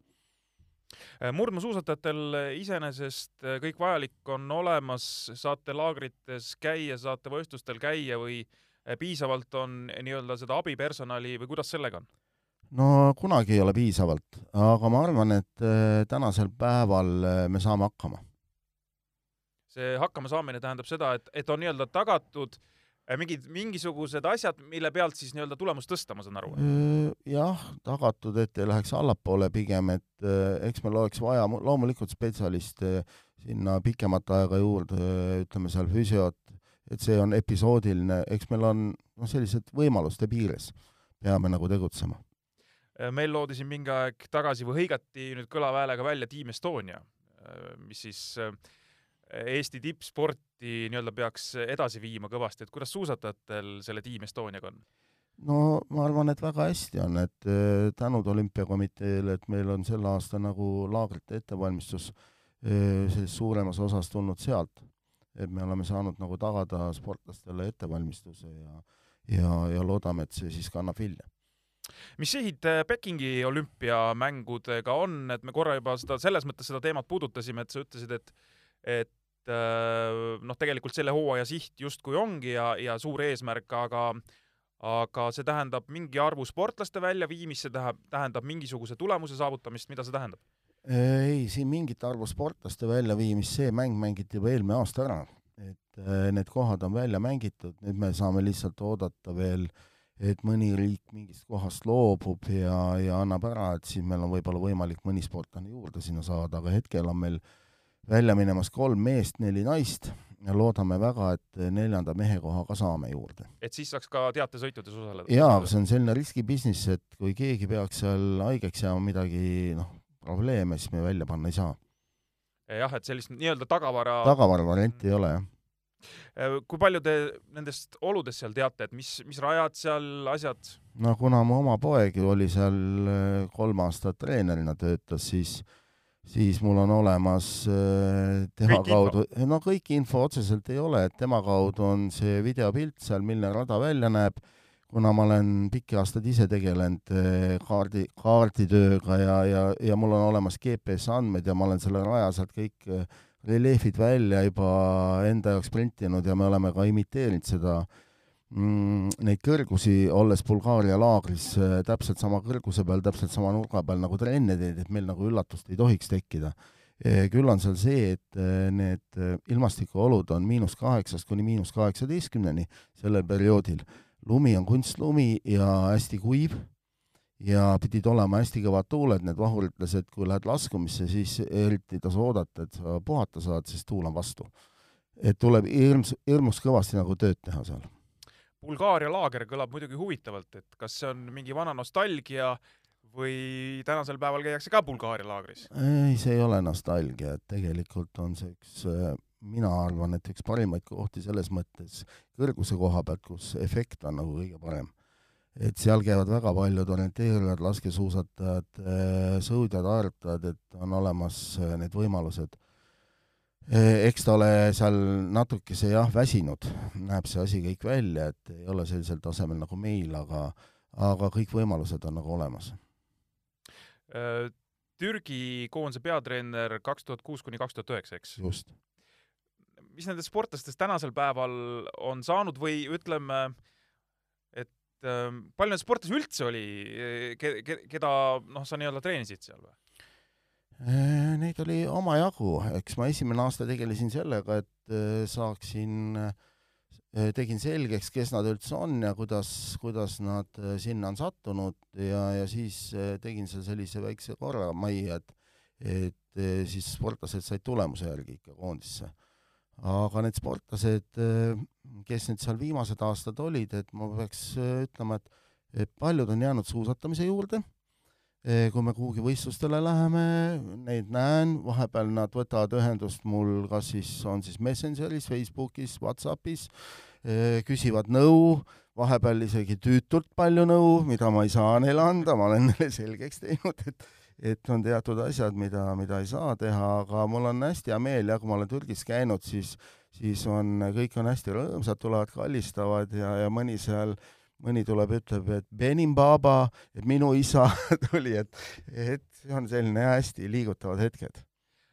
äh, murdmaasuusatajatel iseenesest kõik vajalik on olemas, saate laagrites käia, saate võistlustel käia või äh, piisavalt on nii-öelda seda abipersonali või kuidas sellega on? no kunagi ei ole piisavalt, aga ma arvan, et eh, tänasel päeval eh, me saame hakkama. see hakkamasaamine tähendab seda, et, et on nii-öelda tagatud mingid, mingisugused asjad, mille pealt siis nii-öelda tulemust tõsta, ma saan aru? jah, tagatud, et ei läheks allapoole pigem, et eks meil oleks vaja loomulikult spetsialiste sinna pikemat aega juurde, ütleme seal füsiot, et see on episoodiline, eks meil on noh, sellised võimaluste piires peame nagu tegutsema. meil loodi siin mingi aeg tagasi või hõigati nüüd kõlava häälega välja Team Estonia, mis siis Eesti tippsporti nii-öelda peaks edasi viima kõvasti, et kuidas suusatajatel selle Team Estoniaga on? no ma arvan, et väga hästi on, et äh, tänud Olümpiakomiteele, et meil on sel aastal nagu laagrite ettevalmistus äh, selles suuremas osas tulnud sealt, et me oleme saanud nagu tagada sportlastele ettevalmistuse ja ja, ja loodame, et see siis kannab vilja mis sihid äh, Pekingi olümpiamängudega on, et me korra juba seda, selles mõttes seda teemat puudutasime, et sa ütlesid, et et noh, tegelikult selle hooaja siht justkui ongi ja, ja suur eesmärk, aga aga see tähendab mingi arvu sportlaste väljaviimist, see tähendab mingisuguse tulemuse saavutamist, mida see tähendab? Ei, siin mingit arvu sportlaste väljaviimist, see mäng mängiti juba eelmine aasta ära, et äh, need kohad on välja mängitud, nüüd me saame lihtsalt oodata veel, et mõni riik mingist kohast loobub ja, ja annab ära, et siis meil on võib-olla võimalik mõni sportlane juurde sinna saada, aga hetkel on meil välja minemas kolm meest, neli naist ja loodame väga, et neljanda mehekoha ka saame juurde. et siis saaks ka teatesõitudes osaleda? jaa, see on selline riskibusiness, et kui keegi peaks seal haigeks jääma, midagi noh, probleeme, siis me välja panna ei saa. jah, et sellist nii-öelda tagavara tagavara varianti ei ole, jah äh, kui palju te nendest oludest seal teate, et mis, mis rajad seal, asjad? no kuna mu oma poeg oli seal äh, kolm aastat treenerina töötas, siis siis mul on olemas äh, tema kõik kaudu, no kõik info otseselt ei ole, et tema kaudu on see videopilt seal, milline rada välja näeb, kuna ma olen pikki aastaid ise tegelenud äh, kaardi, kaarditööga ja, ja, ja mul on olemas GPS andmed ja ma olen selle raja sealt kõik äh, reljeefid välja juba enda jaoks printinud ja me oleme ka imiteerinud seda mm, neid kõrgusi, olles Bulgaaria laagris äh, täpselt sama kõrguse peal, täpselt sama nurga peal nagu trenne teed, et meil nagu üllatust ei tohiks tekkida. Küll on seal see, et need ilmastikuolud on miinus kaheksast kuni miinus kaheksateistkümneni sellel perioodil. Lumi on kunstlumi ja hästi kuiv ja pidid olema hästi kõvad tuuled, need vahur ütles, et kui lähed laskumisse, siis eriti ei tasu oodata, et sa puhata saad, sest tuul on vastu. et tuleb hirmus, hirmus kõvasti nagu tööd teha seal Bulgaaria laager kõlab muidugi huvitavalt, et kas see on mingi vana nostalgia või tänasel päeval käiakse ka Bulgaaria laagris? ei, see ei ole nostalgia, et tegelikult on see üks, äh, mina arvan, et üks parimaid kohti selles mõttes kõrguse koha pealt, kus efekt on nagu kõige parem. et seal käivad väga paljud orienteerujad, laskesuusatajad, äh, sõudjad, harjutajad, et on olemas äh, need võimalused Eh, eks ta ole seal natukese jah, väsinud, näeb see asi kõik välja, et ei ole sellisel tasemel nagu meil, aga aga kõik võimalused on nagu olemas. Türgi koondise peatreener kaks tuhat kuus kuni kaks tuhat üheksa, eks? just. Mis nendest sportlastest tänasel päeval on saanud või ütleme, et äh, palju neid sportlasi üldse oli, keda noh, sa nii-öelda treenisid seal või? Äh, neid oli omajagu, eks ma esimene aasta tegelesin sellega, et äh, saaksin, äh, tegin selgeks, kes nad üldse on ja kuidas, kuidas nad sinna on sattunud ja, ja siis tegin seal sellise väikse korramajja, et et siis sportlased said tulemuse järgi ikka koondisse. Aga need sportlased, kes nüüd seal viimased aastad olid, et ma peaks ütlema, et paljud on jäänud suusatamise juurde. Eh, kui me kuhugi võistlustele läheme, neid näen, vahepeal nad võtavad ühendust mul kas siis on siis Messengeris, Facebookis, Whatsappis, eh, küsivad nõu, vahepeal isegi tüütult palju nõu, mida ma ei saa neile anda, ma olen neile selgeks teinud, et et on teatud asjad, mida, mida ei saa teha, aga mul on hästi hea meel ja kui ma olen Türgis käinud, siis siis on, kõik on hästi rõõmsad, tulevad, kallistavad ja, ja mõni seal äh, mõni tuleb, ütleb, et Benim Baba, et minu isa tuli, et, et see on selline hästi liigutavad hetked.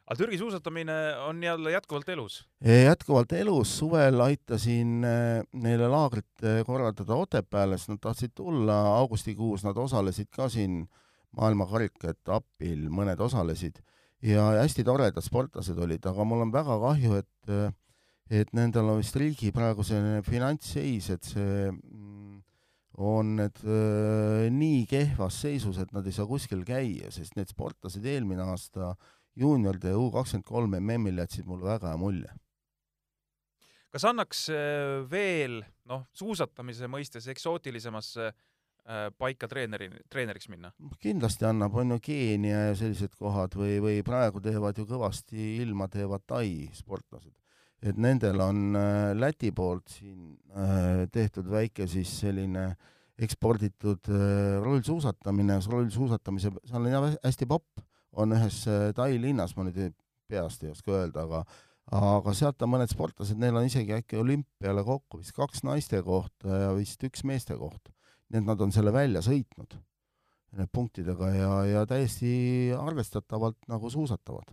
aga Türgi suusatamine on jälle jätkuvalt elus? jätkuvalt elus, suvel aitasin äh, neile laagrit äh, korraldada Otepääle, sest nad tahtsid tulla, augustikuus nad osalesid ka siin maailmakarikaetapil, mõned osalesid ja hästi toredad sportlased olid, aga mul on väga kahju, et äh, et nendel on vist riigi praegu selline finantsseis, et see mm, on need öö, nii kehvas seisus, et nad ei saa kuskil käia, sest need sportlased eelmine aasta juunioride U kakskümmend kolm MM-il jätsid mulle väga hea mulje. kas annaks äh, veel noh, suusatamise mõistes eksootilisemasse äh, paika treeneri, treeneriks minna? kindlasti annab, on ju Keenia ja sellised kohad või, või praegu teevad ju kõvasti ilma, teevad Tai sportlased. et nendel on äh, Läti poolt siin tehtud väike siis selline eksporditud rullsuusatamine, rullsuusatamise, seal on hästi popp, on ühes Tai linnas, ma nüüd peast ei oska öelda, aga aga sealt on mõned sportlased, neil on isegi äkki olümpiale kokku vist kaks naiste kohta ja vist üks meeste koht. Nii et nad on selle välja sõitnud, need punktidega ja, ja täiesti arvestatavalt nagu suusatavad.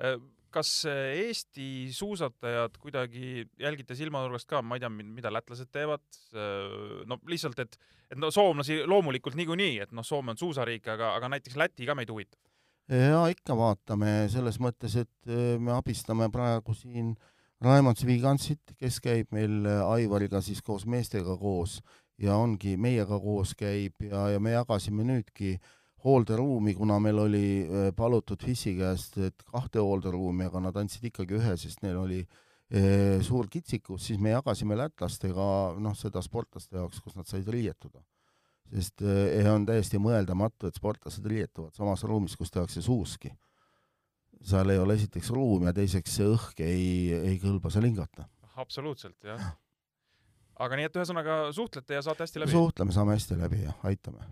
Äh, kas Eesti suusatajad kuidagi jälgite silmanurgast ka, ma ei tea, mida lätlased teevad, äh, no lihtsalt, et, et no soomlasi loomulikult niikuinii, et noh, Soome on suusariik, aga, aga näiteks Läti ka meid huvitab. Ja ikka vaatame selles mõttes, et äh, me abistame praegu siin Raimond Svigantsit, kes käib meil Aivariga siis koos meestega koos ja ongi meiega koos käib ja, ja me jagasime nüüdki hoolderuumi, kuna meil oli äh, palutud FIS-i käest, et kahte hoolderuumi, aga nad andsid ikkagi ühe, sest neil oli e, suur kitsikus, siis me jagasime lätlastega noh, seda sportlaste jaoks, kus nad said riietuda sest eh, on täiesti mõeldamatu, et sportlased riietuvad samas ruumis, kus tehakse suuski. seal ei ole esiteks ruumi ja teiseks see õhk ei, ei kõlba seal hingata. absoluutselt, jah. Aga nii, et ühesõnaga suhtlete ja saate hästi läbi? suhtleme, saame hästi läbi ja aitame.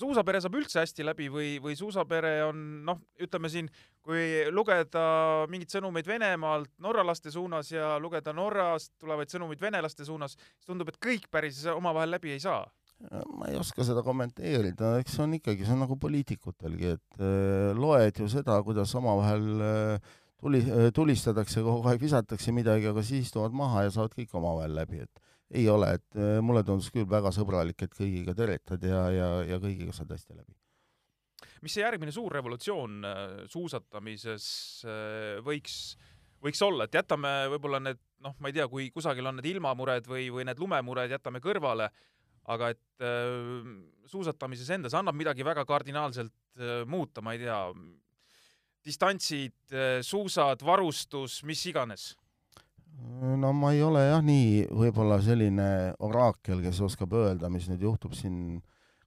suusapere saab üldse hästi läbi või, või suusapere on noh, ütleme siin, kui lugeda mingeid sõnumeid Venemaalt norralaste suunas ja lugeda Norrast tulevaid sõnumeid venelaste suunas, siis tundub, et kõik päris omavahel läbi ei saa ma ei oska seda kommenteerida, eks see on ikkagi, see on nagu poliitikutelgi, et äh, loed ju seda, kuidas omavahel äh, tuli äh,, tulistatakse kogu aeg, visatakse midagi, aga siis istuvad maha ja saavad kõik omavahel läbi, et ei ole, et äh, mulle tundus küll väga sõbralik, et kõigiga teretad ja, ja, ja kõigiga saad hästi läbi. mis see järgmine suur revolutsioon äh, suusatamises võiks võiks olla, et jätame võib-olla need, noh, ma ei tea, kui kusagil on need ilmamured või, või need lumemured jätame kõrvale, aga et suusatamises endas annab midagi väga kardinaalselt muuta, ma ei tea, distantsid äh,, suusad, varustus, mis iganes? no ma ei ole jah nii võib-olla selline oraakel, kes oskab öelda, mis nüüd juhtub siin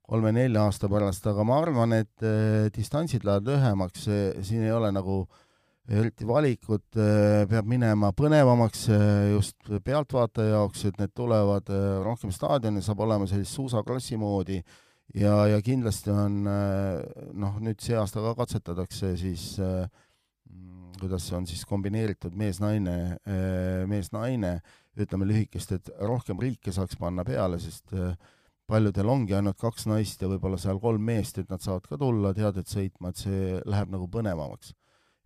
kolme-nelja aasta pärast, aga ma arvan, et äh, distantsid lähevad lühemaks, siin ei ole nagu äh, eriti valikut äh, peab minema põnevamaks äh, just pealtvaataja jaoks, et need tulevad äh, rohkem staadioni, saab olema sellist suusakrossi moodi ja, ja kindlasti on noh, nüüd see aasta ka katsetatakse siis mm, kuidas see on siis kombineeritud mees-naine, mees-naine, ütleme lühikest, et rohkem riike saaks panna peale, sest paljudel ongi ainult kaks naist ja võib-olla seal kolm meest, et nad saavad ka tulla teadet sõitma, et see läheb nagu põnevamaks.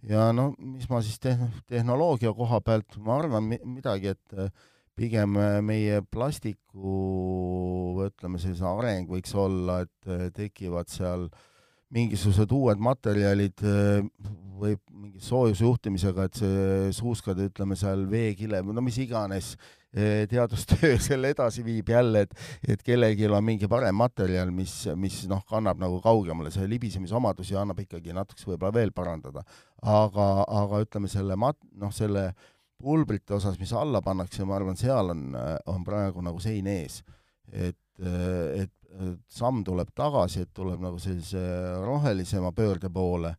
Ja no mis ma siis tehn-, tehnoloogia koha pealt, ma arvan midagi, et äh, pigem äh, meie plastiku, ütleme, sellise areng võiks olla, et äh, tekivad seal mingisugused uued materjalid või mingi soojusjuhtimisega, et see suuskade, ütleme seal veekile, no mis iganes, teadustöö selle edasi viib jälle, et, et kellelgi on mingi parem materjal, mis, mis noh, kannab nagu kaugemale, see libisemisomadusi annab ikkagi natukese võib-olla veel parandada. aga, aga ütleme selle mat-, noh, selle pulbrite osas, mis alla pannakse, ma arvan, seal on, on praegu nagu sein ees. et, et samm tuleb tagasi, et tuleb nagu sellise rohelisema pöörde poole,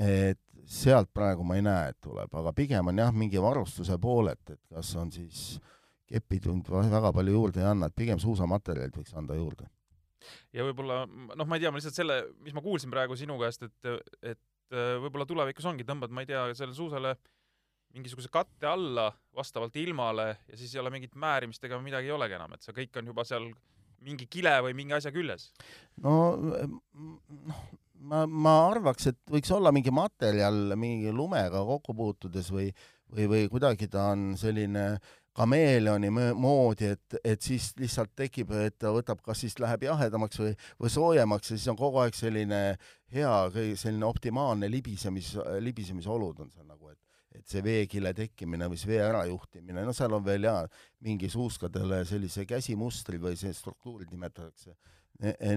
et sealt praegu ma ei näe, et tuleb, aga pigem on jah, mingi varustuse poolelt, et kas on siis kepid väga palju juurde ei anna, et pigem suusamaterjalid võiks anda juurde. ja võib-olla noh, ma ei tea, ma lihtsalt selle, mis ma kuulsin praegu sinu käest, et, et võib-olla tulevikus ongi, tõmbad, ma ei tea, sellele suusale mingisuguse katte alla vastavalt ilmale ja siis ei ole mingit määrimist ega midagi ei olegi enam, et see kõik on juba seal mingi kile või mingi asja küljes. no noh, ma, ma arvaks, et võiks olla mingi materjal mingi lumega kokku puutudes või, või, või kuidagi ta on selline kameeleoni moodi, et, et siis lihtsalt tekib, et ta võtab, kas siis läheb jahedamaks või, või soojemaks ja siis on kogu aeg selline hea, selline optimaalne libisemis, libisemisolud on seal nagu, et see veekile tekkimine või see vee ärajuhtimine, no seal on veel jaa, mingi suuskadele sellise käsimustri või see struktuurid nimetatakse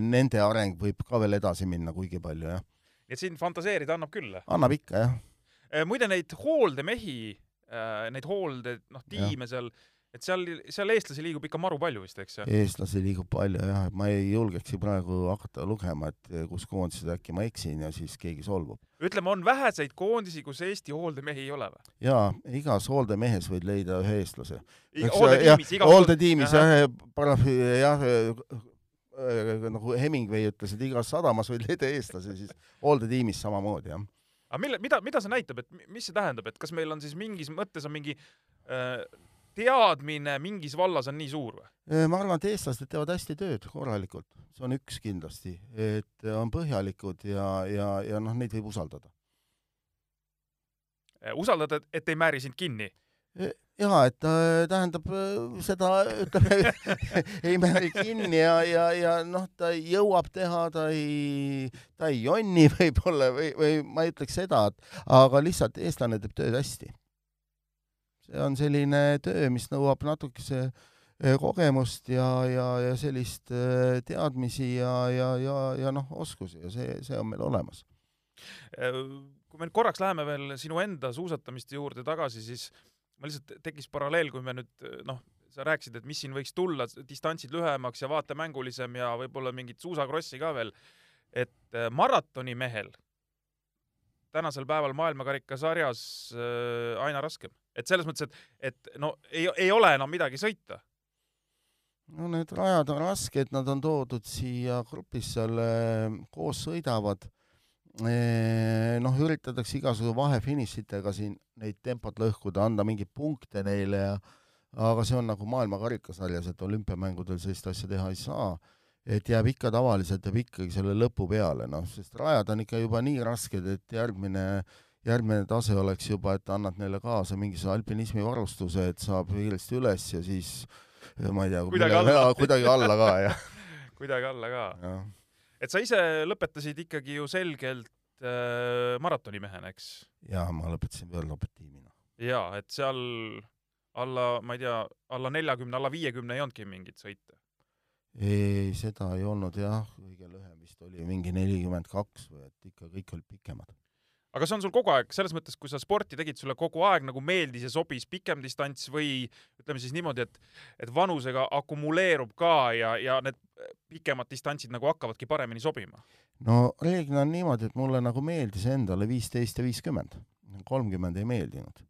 nende areng võib ka veel edasi minna kuigi palju, jah. nii et siin fantaseerida annab küll? annab ikka, jah. Äh, muide, neid hooldemehi äh, neid hoolde, noh, tiime seal, et seal, seal eestlasi liigub ikka maru palju vist, eks ju? eestlasi liigub palju jah, et ma ei julgeks ju praegu hakata lugema, et kus koondised äkki ma eksin ja siis keegi solvub. ütleme, on väheseid koondisi, kus Eesti hooldemehi ei ole või? jaa, igas hooldemehes võid leida ühe eestlase. hooldetiimis, igas hooldetiimis jah, paragrahvi jah, nagu Hemingway ütles, et igas sadamas võid leida eestlase, siis hooldetiimis samamoodi, jah. aga mille, mida, mida see näitab, et mis see tähendab, et kas meil on siis mingis mõttes on mingi äh, teadmine mingis vallas on nii suur või? ma arvan, et eestlased teevad hästi tööd korralikult, see on üks kindlasti, et on põhjalikud ja, ja, ja noh, neid võib usaldada. usaldada, et ei määri sind kinni? jaa, et tähendab seda, ütleme ei määri kinni ja, ja, ja noh, ta jõuab teha, ta ei, ta ei jonni võib-olla või, või ma ei ütleks seda, et aga lihtsalt eestlane teeb tööd hästi see on selline töö, mis nõuab natukese eh, kogemust ja, ja, ja sellist eh, teadmisi ja, ja, ja, ja noh, oskusi ja see, see on meil olemas. Äh, kui me nüüd korraks läheme veel sinu enda suusatamiste juurde tagasi, siis ma lihtsalt tekkis paralleel, kui me nüüd noh, sa rääkisid, et mis siin võiks tulla, distantsid lühemaks ja vaatemängulisem ja võib-olla mingit suusakrossi ka veel, et maratonimehel tänasel päeval maailmakarikasarjas aina raskem et selles mõttes, et, et no ei, ei ole enam midagi sõita. no need rajad on rasked, nad on toodud siia grupis seal koos sõidavad. noh, üritatakse igasugu vahefinišitega siin neid tempot lõhkuda, anda mingeid punkte neile ja aga see on nagu maailmakarikasarjas, et olümpiamängudel sellist asja teha ei saa. et jääb ikka tavaliselt, jääb ikkagi selle lõpu peale, noh, sest rajad on ikka juba nii rasked, et järgmine äh, järgmine tase oleks juba, et annad neile kaasa mingisuguse alpinismi varustuse, et saab kiiresti üles ja siis ma ei tea, kuidagi alla, kuidagi alla ka, jah kuidagi alla ka. et sa ise lõpetasid ikkagi ju selgelt äh, maratonimehena, eks? jaa, ma lõpetasin World Opetiimina. jaa, et seal alla, ma ei tea, alla neljakümne, alla viiekümne ei olnudki mingit sõite? ei, seda ei olnud jah, kõige lühem vist oli mingi nelikümmend kaks või et ikka kõik olid pikemad aga see on sul kogu aeg, selles mõttes, kui sa sporti tegid, sulle kogu aeg nagu meeldis ja sobis pikem distants või ütleme siis niimoodi, et, et vanusega akumuleerub ka ja, ja need pikemad distantsid nagu hakkavadki paremini sobima? no reeglina on niimoodi, et mulle nagu meeldis endale viisteist ja viiskümmend, kolmkümmend ei meeldinud.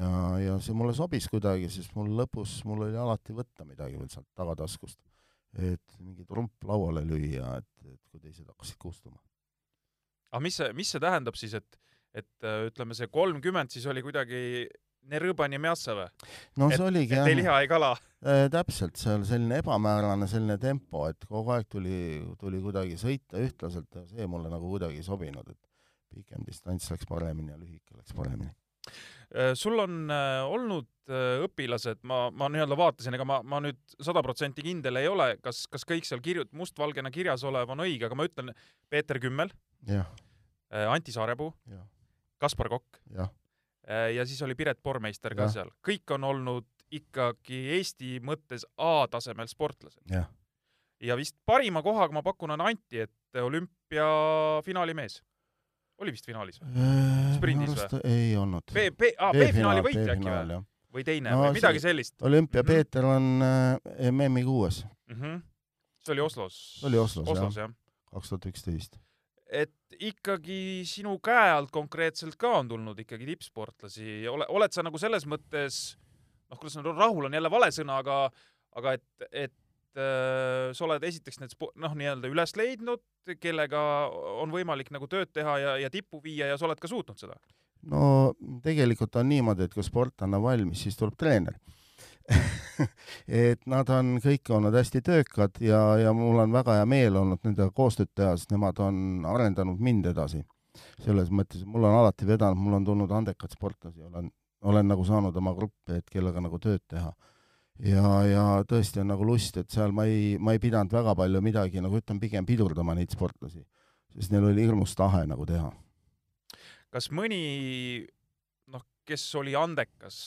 ja, ja see mulle sobis kuidagi, sest mul lõpus, mul oli alati võtta midagi veel sealt tagataskust, et mingi trump lauale lüüa, et, et kui teised hakkasid kustuma aga mis see, mis see tähendab siis, et, et äh, ütleme, see kolmkümmend siis oli kuidagi Nerõbani Mjassa või? no see et, oligi jah. ei liha, ei kala äh,. täpselt, see oli selline ebamäärane selline tempo, et kogu aeg tuli, tuli kuidagi sõita ühtlaselt ja see mulle nagu kuidagi ei sobinud, et pikem distants läks paremini ja lühike läks paremini sul on äh, olnud äh, õpilased, ma, ma nii-öelda vaatasin, ega ma, ma nüüd sada protsenti kindel ei ole, kas, kas kõik seal kirju-, mustvalgena kirjas olev on õige, aga ma ütlen Peeter Kümmel, Äh, Anti Saarepuu, Kaspar Kokk ja. Äh, ja siis oli Piret Pormeister ka ja. seal, kõik on olnud ikkagi Eesti mõttes A-tasemel sportlased. ja vist parima kohaga ma pakun on Anti, et olümpiafinaali mees. Oli vist finaalis või? Äh, sprindis või? ei olnud. B, B, aa, B-finaali võitja äkki või? või teine no, või midagi sellist? olümpia mm -hmm. Peeter on äh, MM-i kuues mm. -hmm. see oli Oslos. oli Oslos, Oslos jah. kaks tuhat üksteist et ikkagi sinu käe alt konkreetselt ka on tulnud ikkagi tippsportlasi, ole, oled sa nagu selles mõttes, noh, kuidas nüüd rahul on jälle vale sõna, aga, aga et, et äh, sa oled esiteks need noh, nii-öelda üles leidnud, kellega on võimalik nagu tööd teha ja, ja tippu viia ja sa oled ka suutnud seda? no tegelikult on niimoodi, et kui sportlane on valmis, siis tuleb treener et nad on kõik olnud hästi töökad ja, ja mul on väga hea meel olnud nendega koostööd teha, sest nemad on arendanud mind edasi. selles mõttes, mul on alati vedanud, mul on tulnud andekad sportlasi, olen, olen nagu saanud oma gruppi, et kellega nagu tööd teha. Ja, ja tõesti on nagu lust, et seal ma ei, ma ei pidanud väga palju midagi, nagu ütlen, pigem pidurdama neid sportlasi, sest neil oli hirmus tahe nagu teha. kas mõni kes oli andekas,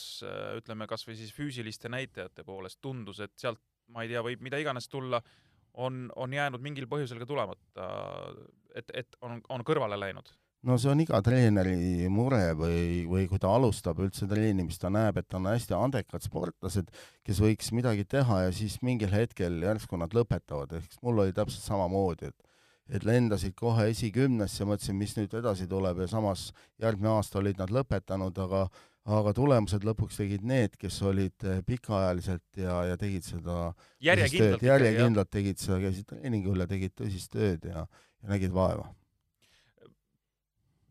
ütleme kas või siis füüsiliste näitajate poolest, tundus, et sealt, ma ei tea, võib mida iganes tulla, on, on jäänud mingil põhjusel ka tulemata, et, et on, on kõrvale läinud? No see on iga treeneri mure või, või kui ta alustab üldse treenimist, ta näeb, et on hästi andekad sportlased, kes võiks midagi teha ja siis mingil hetkel järsku nad lõpetavad, ehk mul oli täpselt samamoodi, et et lendasid kohe esikümnesse, mõtlesin, mis nüüd edasi tuleb ja samas järgmine aasta olid nad lõpetanud, aga aga tulemused lõpuks tegid need, kes olid eh, pikaajaliselt ja, ja tegid seda järjekindlalt, järjekindlalt tegid seda, käisid treeningul ja tegid tõsist tööd ja, ja nägid vaeva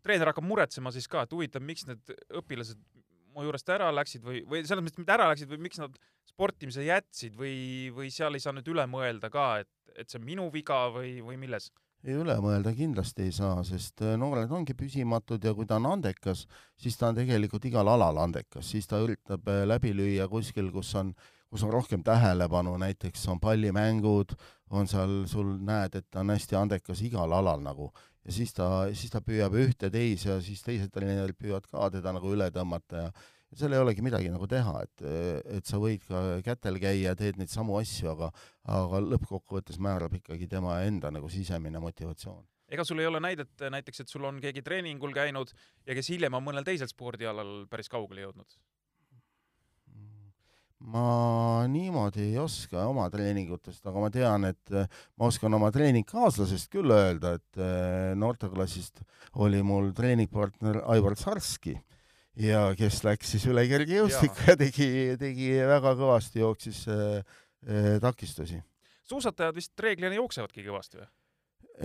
treener hakkab muretsema siis ka, et huvitav, miks need õpilased mu juurest ära läksid või, või selles mõttes mitte ära läksid või miks nad sportimise jätsid või, või seal ei saa nüüd üle mõelda ka, et, et see on minu viga või, või milles? ei üle mõelda kindlasti ei saa, sest äh, noored ongi püsimatud ja kui ta on andekas, siis ta on tegelikult igal alal andekas, siis ta üritab äh, läbi lüüa kuskil, kus on, kus on rohkem tähelepanu, näiteks on pallimängud, on seal, sul näed, et ta on hästi andekas igal alal nagu ja siis ta, siis ta püüab ühte, teise ja siis teised treenerid püüavad ka teda nagu üle tõmmata ja ja seal ei olegi midagi nagu teha, et, et sa võid ka kätel käia, teed neid samu asju, aga aga lõppkokkuvõttes määrab ikkagi tema enda nagu sisemine motivatsioon ega sul ei ole näidet näiteks, et sul on keegi treeningul käinud ja kes hiljem on mõnel teisel spordialal päris kaugele jõudnud? Ma niimoodi ei oska oma treeningutest, aga ma tean, et äh, ma oskan oma treeningkaaslasest küll öelda, et äh, noorteklassist oli mul treeningpartner Aivar Sarski ja kes läks siis üle kergejõustikku ja. tegi, tegi väga kõvasti, jooksis äh, takistusi. suusatajad vist reeglina jooksevadki kõvasti või?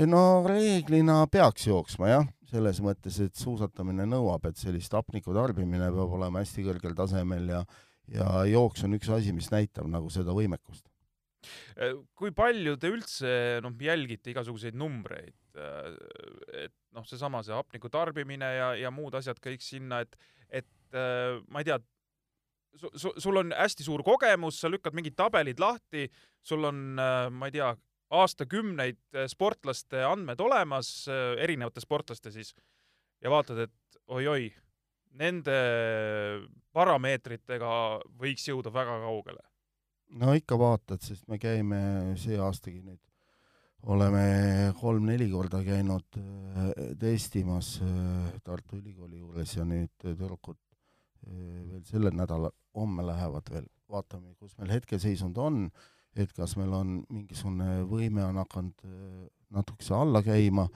no reeglina peaks jooksma jah, selles mõttes, et suusatamine nõuab, et sellist hapniku tarbimine peab olema hästi kõrgel tasemel ja ja jooks on üks asi, mis näitab nagu seda võimekust. Äh, kui palju te üldse noh, jälgite igasuguseid numbreid, äh, et noh, seesama see hapniku tarbimine ja, ja muud asjad kõik sinna, et, et äh, ma ei tea, su, su, sul on hästi suur kogemus, sa lükkad mingid tabelid lahti, sul on, ma ei tea, aastakümneid sportlaste andmed olemas, erinevate sportlaste siis, ja vaatad, et oi-oi, nende parameetritega võiks jõuda väga kaugele? no ikka vaatad, sest me käime see aastagi nüüd, oleme kolm-neli korda käinud äh, testimas äh, Tartu Ülikooli juures ja nüüd tüdrukud äh, veel sellel nädalal, homme lähevad veel, vaatame, kus meil hetkeseisund on, et kas meil on mingisugune võime on hakanud natukese alla käima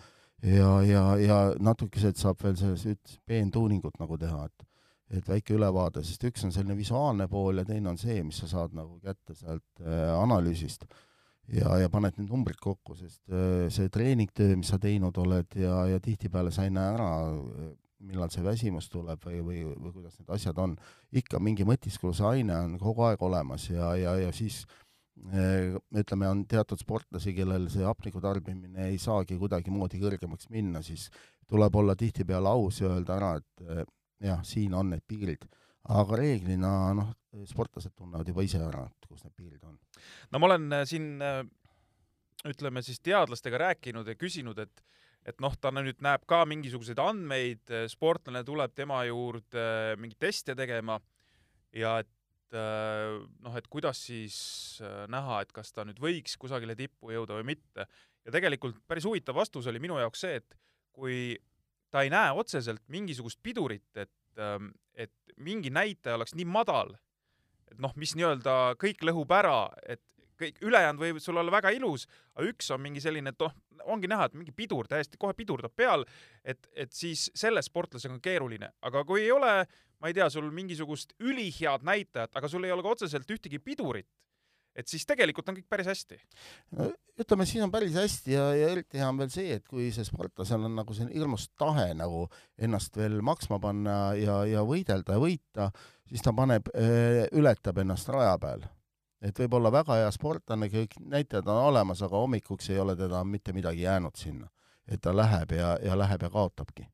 ja, ja, ja natukesed saab veel selles, peentuuningut nagu teha, et et väike ülevaade, sest üks on selline visuaalne pool ja teine on see, mis sa saad nagu kätte sealt äh, analüüsist. Ja, ja paned need numbrid kokku, sest äh, see treeningtöö, mis sa teinud oled ja, ja tihtipeale sa ei näe ära, millal see väsimus tuleb või, või, või kuidas need asjad on, ikka mingi mõtiskluse aine on kogu aeg olemas ja, ja, ja siis äh, ütleme, on teatud sportlasi, kellel see hapniku tarbimine ei saagi kuidagimoodi kõrgemaks minna, siis tuleb olla tihtipeale aus ja öelda ära, et jah, siin on need piirid, aga reeglina noh, sportlased tunnevad juba ise ära, kus need piirid on. no ma olen äh, siin äh, ütleme siis teadlastega rääkinud ja küsinud, et et noh, ta nüüd näeb ka mingisuguseid andmeid, äh, sportlane tuleb tema juurde mingeid teste tegema ja et noh, et kuidas siis näha, et kas ta nüüd võiks kusagile tippu jõuda või mitte. ja tegelikult päris huvitav vastus oli minu jaoks see, et kui ta ei näe otseselt mingisugust pidurit, et, ähm, et mingi näitaja oleks nii madal, et noh, mis nii-öelda kõik lõhub ära, et kõik ülejäänud võib sul olla väga ilus, aga üks on mingi selline, et noh, ongi näha, et mingi pidur täiesti kohe pidurdab peal, et, et siis selle sportlasega on keeruline, aga kui ei ole, ma ei tea, sul mingisugust ülihead näitajat, aga sul ei ole ka otseselt ühtegi pidurit, et siis tegelikult on kõik päris hästi. no ütleme, siin on päris hästi ja, ja eriti hea on veel see, et kui see sportlasel on nagu selline hirmus tahe nagu ennast veel maksma panna ja, ja võidelda ja võita, siis ta paneb, eh, ületab ennast raja peal. et võib olla väga hea sportlane, kõik näitajad on olemas, aga hommikuks ei ole teda mitte midagi jäänud sinna. et ta läheb ja, ja läheb ja kaotabki.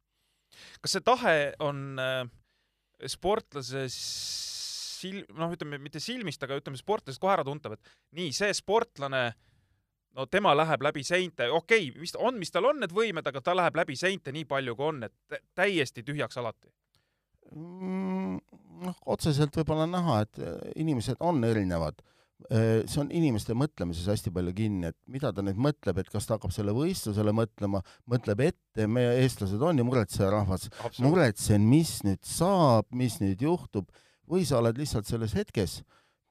kas see tahe on äh, sportlases sil-, noh, ütleme mitte silmist, aga ütleme sportlasest kohe äratuntav, et nii, see sportlane, no tema läheb läbi seinte, okei okay,, mis on, mis tal on need võimed, aga ta läheb läbi seinte nii palju, kui on, et täiesti tühjaks alati mm,? noh, otseselt võib-olla näha, et äh, inimesed on erinevad, see on inimeste mõtlemises hästi palju kinni, et mida ta nüüd mõtleb, et kas ta hakkab selle võistlusele mõtlema, mõtleb ette, meie eestlased on ju muretseja rahvas, muretsen, mis nüüd saab, mis nüüd juhtub, või sa oled lihtsalt selles hetkes,